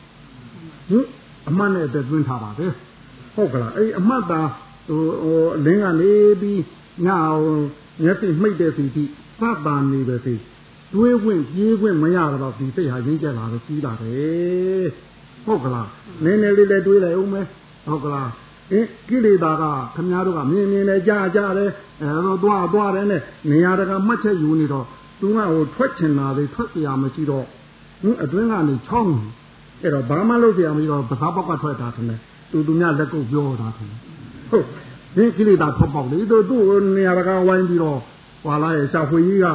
ဟင်အမှတ်နဲ့အသက်သွင်းထားပါတယ်ဟုတ်ကလားအဲ့အမှတ်သာဟိုဟိုအလင်းကနေပြီးညအောင်မျက်စိမှိတ်တဲ့စီတိသတ်တာနေပဲစီ တွေးခွင့်ပြေးခွင့်မရတော့ဒီစိတ်ဟာရင်းကျက်လာတော့ကြီးလာတယ်ဟုတ်ကလားနည်းနည်းလေးလည်းတွေးလိုက်အောင်မယ်ဟုတ်ကလားအင်းကိလေသာကခမည်းတော်ကမြင်မြင်နဲ့ကြားကြားတယ်အဲတော့သွားသွားတယ်နဲ့နေရာတကာမှတ်ချက်ယူနေတော့သူကဟိုထွက်ချင်တာလေထွက်ပြရမရှိတော့ဟင်းအတွင်းကနေချောင်းအဲ့တော့ဘာမှလုပ်ပြရမရှိတော့ပစားပေါက်ကထွက်တာထင်တယ်သူသူများလက်ကုပ်ပြောတာထင်တယ်ဟုတ်ဒီကိလေသာထွက်ပေါက်လေသူသူ့နေရာတကာဝိုင်းပြီးတော့ဟွာလာရဲ့ရှာဖွေကြီးက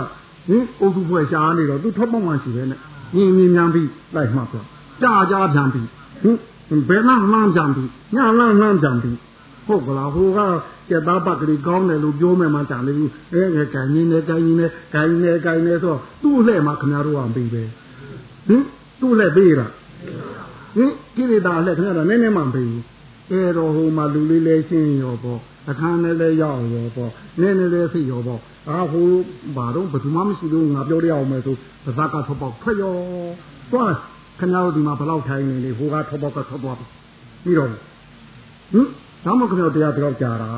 ဟင်အုပ်စုဖွဲ့ရှားနေတော့သူထွက်ပေါက်မှရှိတယ်နဲ့မြင်မြင်များပြီးလိုက်မှပြောကြာကြာပြန်ပြီးဟင်ဘယ်မှမှန်းပြန်ပြီးညလန်းလန်းပြန်ပြီးဟုတ်ကလားဟိုကကျက်သားပတ်ကလေးကောင်းတယ်လို့ပြောမယ်မှကြံလေဘူးအဲငယ်ကန်ရင်းနဲ့ကန်ရင်းနဲ့ကန်ရင်းနဲ့ကန်နဲ့ဆိုသူ့လှဲ့မှာခင်ဗျားတို့ကပြီးပဲဟင်သူ့လှဲ့ပေးတာဟင်ကိရိတာလှဲ့ခင်ဗျားတို့နည်းနည်းမှမပြီးဘူးအဲတော့ဟိုမှာလူလေးလဲရှင်းရောပေါ့အခန်းနဲ့လဲရောက်ရောပေါ့နည်းနည်းလဲဖိရောပေါ့ အာဟိုဘာတော့ဘယ်သူမှမရှိလို့ငါပြောရအောင်မယ်ဆိုဗဇက်ကထွက်ပေါက်ထွက်ရောသွားခင်ဗျားတို့ဒီမှာဘယ်လောက်ထိုင်နေလေဟိုကထွက်ပေါက်ကထွက်သွားပြီးတော့ဟင်ဒါမှခင်ဗျားတရားပြောကြတာ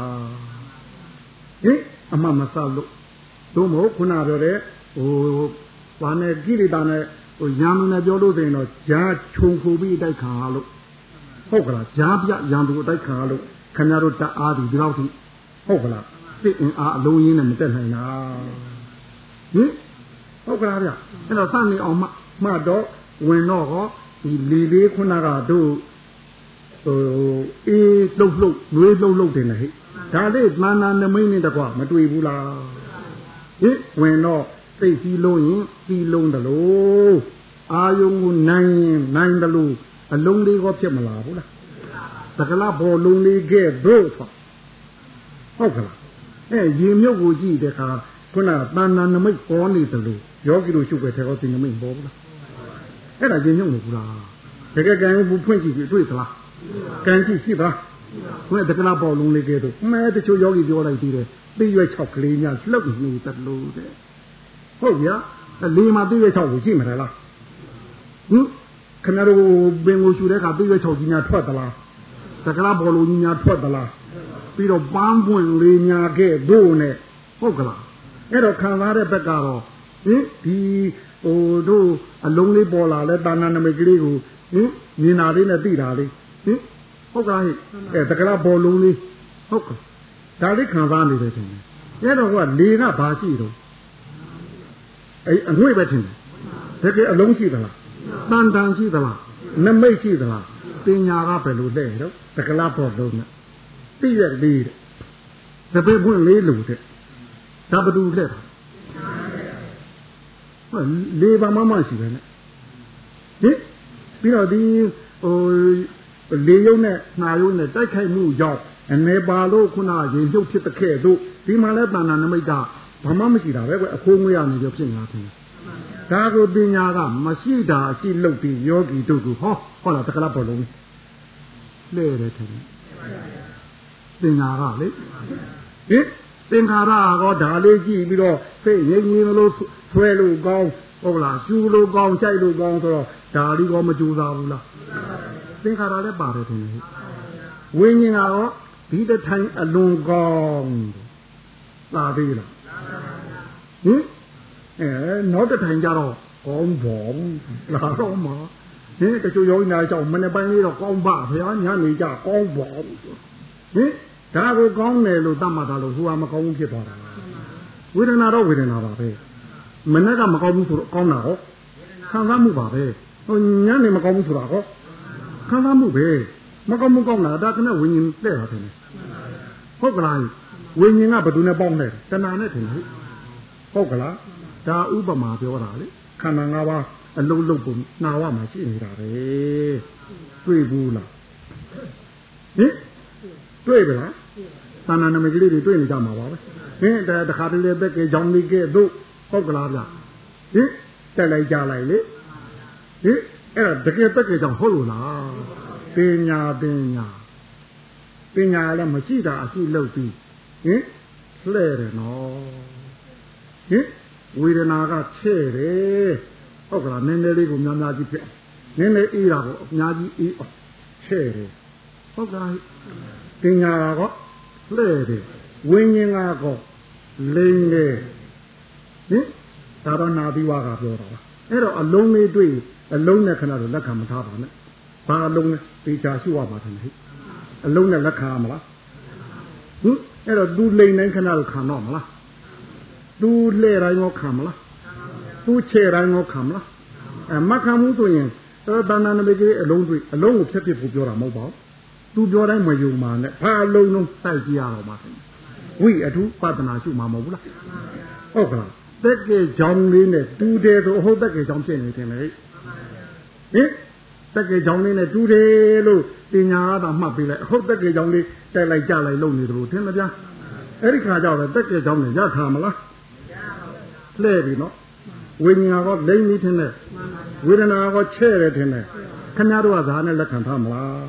ဟင်အမှမဆလို့တို့မဟုတ်ခုနပြောတဲ့ဟိုဘာနဲ့ကိရိတာနဲ့ဟိုရံလူနဲ့ပြောလို့ဆိုရင်တော့ဂျားခြုံခုပြီးအတိုက်ခံရလို့ဟုတ်ကလားဂျားပြရံသူအတိုက်ခံရလို့ခင်ဗျားတို့တအားဒီဒီလောက်ထိဟုတ်ကလား စိတ်အင်အားအလုံးရင်းနဲ့မတက်နိုင်တာဟင်ဟုတ်ကလားဗျအဲ့တော့စနေအောင်မှမှတော့ဝင်တော့ဟောဒီလီလေးခုနကတို့ဟိုအေးလှုပ်လှုပ်နှွေးလှုပ်လှုပ်တယ်လေဟဲ့ဒါလေးမာနာနမိတ်နဲ့တကွမတွေ့ဘူးလားဟင်ဝင်တော့စိတ်ကြီးလုံးရင်ကြီးလုံးတယ်လို့အာယုံကိုနိုင်ရင်နိုင်တယ်လို့အလုံးလေးကောဖြစ်မလားဘူးလားသကလာဘောလုံးလေးကဲဘို့ဆိုဟုတ်ကလား အဲရေမြုပ်ကိုကြည့်တဲ့အခါခုနတဏ္ဍနမိတ်ပေါ်နေတယ်လို့ယောဂီတို့ရှုပ်ပဲတဲ့ဟောဒီနမိတ်ပေါ်ဘူးလားအဲ့ဒါရေမြုပ်နေဘူးလားတကယ်ကံဘူးဖွင့်ကြည့်ပြီးတွေ့သလားကံကြည့်ရှိသလားဘယ်တကနာပေါ်လုံးလေးကဲတော့မဲတချို့ယောဂီပြောလိုက်သေးတယ်သိရွက်6ကလေးများလှုပ်နေတယ်လို့တဲ့ဟုတ်ဗျာလေးမှာသိရွက်6ကိုရှိမှာလားဟင်ခင်ဗျားတို့ပင်ကိုရှူတဲ့အခါသိရွက်6ကြီးများထွက်သလားတကနာပေါ်လုံးကြီးများထွက်သလား ပြီးတော့ပန်းပွင့်လေးများခဲ့ဘို့နဲ့ဟုတ်ကလားအဲ့တော့ခံစားတဲ့ဘက်ကတော့ဟင်ဒီဟိုတို့အလုံးလေးပေါ်လာလဲတာနာနမိတ်ကလေးကိုဟင်မြင်တာလေးနဲ့သိတာလေးဟင်ဟုတ်ကဲ့အဲတကလားဘောလုံးလေးဟုတ်ကဲ့ဒါလေးခံစားနေတယ်ထင်တယ်အဲတော့ကလေကဘာရှိတော့အဲအငွေ့ပဲထင်တယ်တကယ်အလုံးရှိသလားတန်တန်ရှိသလားနမိတ်ရှိသလားပညာကဘယ်လိုလဲတော့တကလားဘောလုံးနဲ့ သိရလေးတဲ့တပည့်ပွင့်လေးလို့တဲ့ဒါဘယ်သူလဲဟုတ်လေပါမမရှိပဲနဲ့ဟင်ပြီးတော့ဒီဟိုလေယုံနဲ့နှာယုံနဲ့တိုက်ခိုက်မှုကြောင့်အနေပါလို့ခုနရင်ပြုတ်ဖြစ်တဲ့ခဲ့တို့ဒီမှာလဲတဏ္ဍာနမိတ်ကဘာမှမရှိတာပဲကွအခိုးငွေရနေကြဖြစ်နေတာထင်ဒါကိုပညာကမရှိတာရှိလို့ပြီးယောဂီတို့ကဟောဟောလားတက္ကလာဘောလုံးလဲတယ်ထင်တယ် ပညာကလေဟင်သင်္ခါရကောဒါလေးကြည့်ပြီးတော့စိတ်ငြိမ်ငြိမ်လို့ဆွဲလို့ကောင်းဟုတ်လားရှူလို့ကောင်းကြိုက်လို့ကောင်းဆိုတော့ဒါလေးကောမကြိုးစားဘူးလားသင်္ခါရလည်းပါတယ်ထင်တယ်ဝိညာဉ်ကတော့ဒီတထိုင်အလွန်ကောင်းလာသေးလားဟင်အဲနောက်တစ်ထိုင်ကြတော့ကောင်းဘောလာတော့မှာဟင်တချို့ယောဂီများကြောင့်မနေ့ပိုင်းလေးတော့ကောင်းပါဗျာညနေကြကောင်းဘော ဟင်ဒါကိုကောင်းတယ်လို့တတ်မှတ်တာလို့ဟိုကမကောင်းဘူးဖြစ်သွားတာဝေဒနာတော့ဝေဒနာပါပဲမနေ့ကမကောင်းဘူးဆိုတော့ကောင်းတာဟောခံစားမှုပါပဲဟိုညနေမကောင်းဘူးဆိုတာဟောခံစားမှုပဲမကောင်းမှုကောင်းတာဒါကနဲ့ဝิญဉ်တဲ့တာတယ်ဟုတ်ကလားဝิญဉ်ကဘယ်သူနဲ့ပေါင်းလဲတဏှာနဲ့ထင်တယ်ဟုတ်ကလားဒါဥပမာပြောတာလေခန္ဓာ၅ပါးအလုံးလုံးပုံနာဝမှာရှိနေတာပဲတွေ့ဘူးလားဟင် တွေ့ပါလားသာနာနမကလေးတွေတွေ့နေကြမှာပါပဲဟင်တခါတလေဘက်ကကြောင်းလေးကဲတို့ဟုတ်ကလားဗျဟင်တက်လိုက်ကြလိုက်လေဟင်အဲ့ဒါတကယ်ဘက်ကကြောင့်ဟုတ်လို့လားပညာပညာပညာလည်းမရှိတာအရှိလို့ပြီးဟင်လှဲ့တယ်နော်ဟင်ဝေဒနာကချဲ့တယ်ဟုတ်ကလားနည်းနည်းလေးကိုများများကြီးဖြစ်နည်းနည်းအေးတာကိုအများကြီးအေးအောင်ချဲ့တယ်ဟုတ်ကလား ပညာကလှဲ့တယ်ဝိညာဉ်ကတော့လိမ့်တယ်ဟင်ဒါတော့နာပြီးွားကပြောတာပါအဲ့တော့အလုံးလေးတွေ့အလုံးနဲ့ခဏတော့လက်ခံမထားပါနဲ့ဘာအလုံးလဲပေချာရှိရပါတယ်ဟဲ့အလုံးနဲ့လက်ခံရမလားဟင်အဲ့တော့သူလိမ့်တိုင်းခဏတော့ခံတော့မလားသူလှဲ့တိုင်းရောခံမလားသူခြေတိုင်းရောခံမလားအဲမခံဘူးဆိုရင်တော့တဏ္ဍာနမိတ်ကြီးအလုံးတွေ့အလုံးကိုဖြတ်ဖြစ်ဖို့ပြောတာမဟုတ်ပါဘူး သူပြောတိုင်းမယုံပါနဲ့ဘာအလုံးလုံးတိုက်ကြည့်ရတော့မှာဝိအထုပဒနာရှုမှာမဟုတ်ဘူးလားဟုတ်ကလားတက်ကဲကြောင်းလေးနဲ့တူတယ်ဆိုဟုတ်တက်ကဲကြောင်းဖြစ်နေတယ်လေဟင်တက်ကဲကြောင်းလေးနဲ့တူတယ်လို့ပညာအားသာမှတ်ပေးလိုက်ဟုတ်တက်ကဲကြောင်းလေးတက်လိုက်ကြလိုက်လုပ်နေတယ်လို့ထင်မပြအဲ့ဒီခါကျတော့တက်ကဲကြောင်းနဲ့ရထားမလားလှဲ့ပြီနော်ဝိညာဉ်ကလိမ့်ပြီးထင်တယ်ဝေဒနာကချဲ့တယ်ထင်တယ်ခင်ဗျားတို့ကဇာနဲ့လက်ခံထားမလား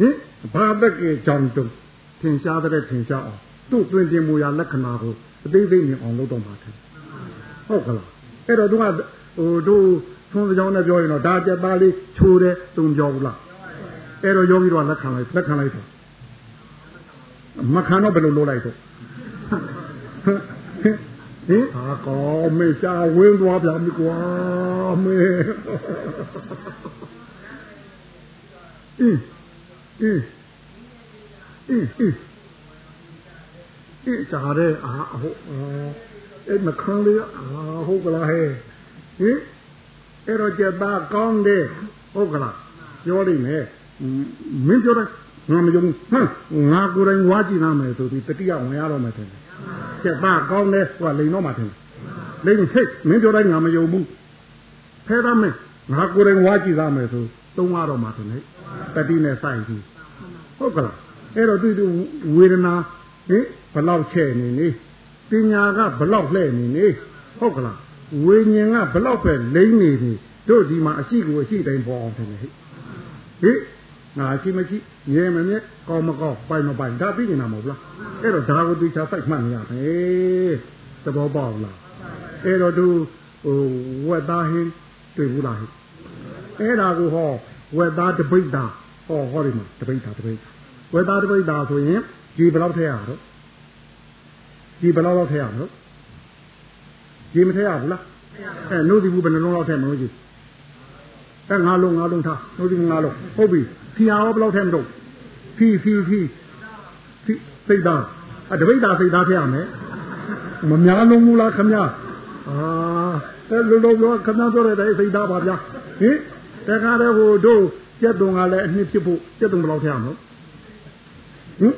ဟင်ဘာတက်ကဲကြောင်းတုံးထင်ရှားတဲ့ထင်ရှားအောင်သူ့တွင်တင်မူရာလက္ခဏာကိုအသေးသေးမြင်အောင်လုပ်တော့မှာတယ်ဟုတ်ကလားအဲ့တော့သူကဟိုတို့သွန်ကြောင်းနဲ့ပြောရင်တော့ဒါကြက်သားလေးချိုးတယ်သူပြောဘူးလားအဲ့တော့ယောဂီတော့လက်ခံလိုက်လက်ခံလိုက်တော့မခံတော့ဘယ်လိုလုပ်လိုက်တော့ဟင်ဟာကောမေရှာဝင်းသွားပြန်ပြီကွာမေအင်း အင်းအင်းအင်းအေးကြားတဲ့အာဟုတ်အဲ့မခံလေးအာဟုတ်ကလားဟဲ့ဟင်အဲ့တော့ကြက်သားကောင်းတယ်ဟုတ်ကလားပြောလိမ့်မယ်မင်းပြောတယ်ငါမယုံဟမ်ငါကိုယ်တိုင်ဝါကြည့်နာမယ်ဆိုပြီးတတိယဝင်ရတော့မယ်ထင်တယ်ကျက်သားကောင်းတယ်ဟိုကလိန်တော့မှထင်တယ်လိန်ဟိတ်မင်းပြောတိုင်းငါမယုံဘူးဖဲသားမင်းငါကိုယ်တိုင်ဝါကြည့်သားမယ်ဆို သုံးရတော့မှထင်တယ်တတိနဲ့စိုက်ပြီးဟုတ်ကလားအဲ့တော့သူဝေဒနာဟင်ဘလောက်ချဲ့နေနေပညာကဘလောက်လှဲ့နေနေဟုတ်ကလားဝိညာဉ်ကဘလောက်ပဲလိမ့်နေနေတို့ဒီမှာအရှိကိုအရှိတိုင်းပေါ်အောင်တယ်ဟဲ့ဟိငါရှိမရှိရဲမမြဲကောင်းမကောင်းပိုင်မပိုင်ဒါသိနေတာမဟုတ်လားအဲ့တော့ဒါကိုသိချာစိုက်မှတ်နေရမယ်သဘောပေါက်လားအဲ့တော့သူဟိုဝက်သားဟင်းတွေ့ဘူးလားဟဲ့ အဲ့ဒါကိုဟောဝက်သားတပိတ်တာဟောဟောဒီမှာတပိတ်တာတပိတ်ဝက်သားတပိတ်တာဆိုရင်ဒီဘယ်လောက်ထည့်ရတော့ဒီဘယ်လောက်လောက်ထည့်ရမလို့ဒီမထည့်ရဘူးလားအဲနှုတ်ဒီဘူးဘယ်နှလုံးလောက်ထည့်မလို့ကြီးအဲငါလုံးငါလုံးထားနှုတ်ဒီငါလုံးဟုတ်ပြီဖီအောင်ဘယ်လောက်ထည့်မလို့ဖီဖီဖီဖီစိတ်သားအတပိတ်သားစိတ်သားထည့်ရမယ်မများလုံးဘူးလားခမညာအာအဲလိုလိုပြောခမညာပြောတဲ့စိတ်သားပါဗျာဟင် တခါတည်းဟိုတို့ကျက်တုံကလည်းအနှစ်ဖြစ်ဖို့ကျက်တုံဘယ်လောက်ထည့်ရမလို့ဟင်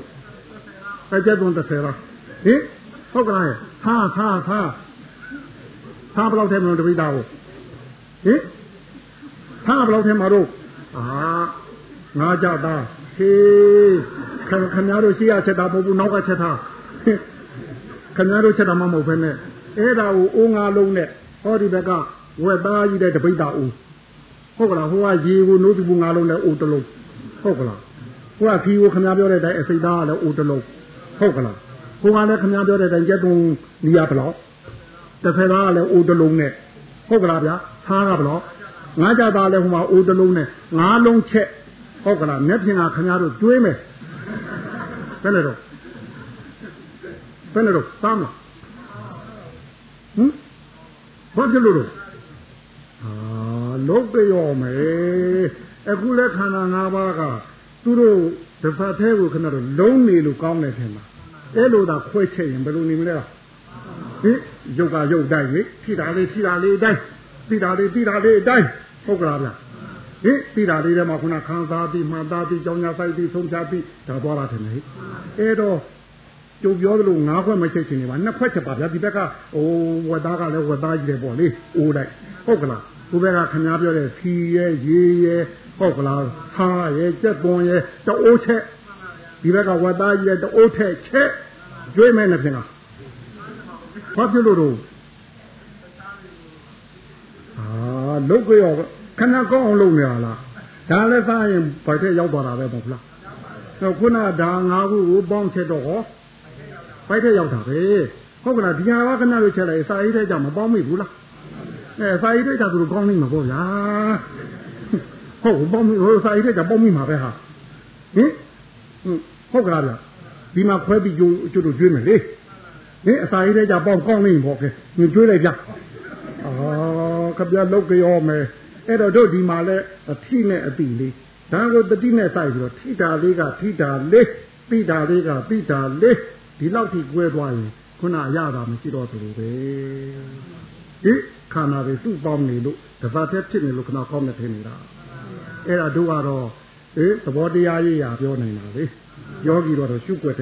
အကျက်သွန်30လားဟင်ဟုတ်ကလားဟာဟာဟာဟာဘယ်လောက်ထဲမလို့တပိသားကိုဟင်ဟာဘယ်လောက်ထဲမှာတော့အာငါကြသားဟေးခင်ခင်ဗျားတို့ရှိရချက်တာမဟုတ်ဘူးနောက်ကချက်တာခင်ဗျားတို့ချက်တာမှမဟုတ်ဘဲနဲ့အဲ့ဒါကိုအိုးငါလုံးနဲ့ဟောဒီဘက်ကဝက်သားကြီးတဲ့တပိတ်တာအိုး ဟုတ်ကလားဟိုကရေကိုနိုးပြီးငါလုံးနဲ့အိုးတလုံးဟုတ်ကလားဟိုကခီကိုခင်ဗျားပြောတဲ့အတိုင်းအစိတ်သားကလည်းအိုးတလုံးဟုတ်ကလားဟိုကလည်းခင်ဗျားပြောတဲ့အတိုင်းကျက်တုံနီးရဘလောက်တစ်ဖက်သားကလည်းအိုးတလုံးနဲ့ဟုတ်ကလားဗျာသားကဘလောက်ငါးကြသားလည်းဟိုမှာအိုးတလုံးနဲ့ငါးလုံးချက်ဟုတ်ကလားမျက်ဖြင်ကခင်ဗျားတို့ကျွေးမယ်ဘယ်နဲ့တော့ဘယ်နဲ့တော့သားမလားဟမ်ဘာကြလို့တော့အာ လုတ်ပြောမယ်အခုလက်ခန္ဓာ၅ပါးကသူတို့တစ်ဖက်သေးကိုခဏတော့လုံးနေလို့ကောင်းတယ်ထင်လားအဲ့လိုသာခွဲချက်ရင်ဘယ်လိုနေမလဲဟင်ရုပ်ကရုပ်တိုင်းလေထိတာလေးထိတာလေးတိုင်းထိတာလေးထိတာလေးတိုင်းဟုတ်ကလားဗျဟင်ထိတာလေးထဲမှာခုနခံစားပြီးမှန်သားပြီးကြောင်းညာဆိုင်ပြီးဆုံးဖြတ်ပြီးဒါသွားတာထင်လေအဲ့တော့ကျုပ်ပြောသလိုငါးခွက်မချက်ချင်နေပါနှစ်ခွက်ချက်ပါဗျာဒီဘက်ကဟိုဝက်သားကလည်းဝက်သားကြီးတယ်ပေါ့လေအိုးတိုင်းဟုတ်ကလား ဒီဘက်ကခင်ဗျားပြောတဲ့ခီရဲရေရဲဟုတ်ကလားဟာရဲကြက်ပွန်ရဲတအိုးချက်ဒီဘက်ကဝက်သားကြီးရဲ့တအိုးထက်ချက်ကျွေးမယ်နဲ့ဖြင့်လားဘာဖြစ်လို့တော့အာလုတ်ကြောခဏကောင်းအောင်လုပ်နေရလားဒါလည်းစားရင်ဘာတဲ့ရောက်သွားတာပဲပေါ့လားတော့ခုနဒါငါးခုကိုပေါင်းချက်တော့ဟောပိုက်တဲ့ရောက်တာပဲဟုတ်ကလားဒီဟာကခဏလို့ချက်လိုက်စာရေးတဲ့ကြောင့်မပေါင်းမိဘူးလား အဲစာရေးတဲ့ကြောင့်သူတို့ကောင်းနေမှာပေါ့ဗျာဟုတ်ပေါင်းမိဟိုစာရေးတဲ့ကြောင့်ပေါင်းမိမှာပဲဟာဟင်ဟုတ်ကလားဗျဒီမှာခွဲပြီးကျိုးကျိုးတို့ကျွေးမယ်လေဟင်အစာရေးတဲ့ကြောင့်ပေါင်းကောင်းနေပေါ့ကဲညကျွေးလိုက်ဗျအာခပြလုတ်ကြောမယ်အဲ့တော့တို့ဒီမှာလဲအထိနဲ့အတိလေးဒါကိုတတိနဲ့စိုက်ပြီးတော့ထိတာလေးကထိတာလေးပိတာလေးကပိတာလေးဒီလောက်ထိကွဲသွားရင်ခုနရတာမရှိတော့သူလိုပဲဟိ ခန္ဓာတွေသူ့ပေါင်းနေလို့တပတ်တည်းဖြစ်နေလို့ခဏကောင်းနေထင်နေတာအဲ့ဒါတို့ကတော့ဟေးသဘောတရားရေးရာပြောနေတာလေယောဂီတော့ရှုွက်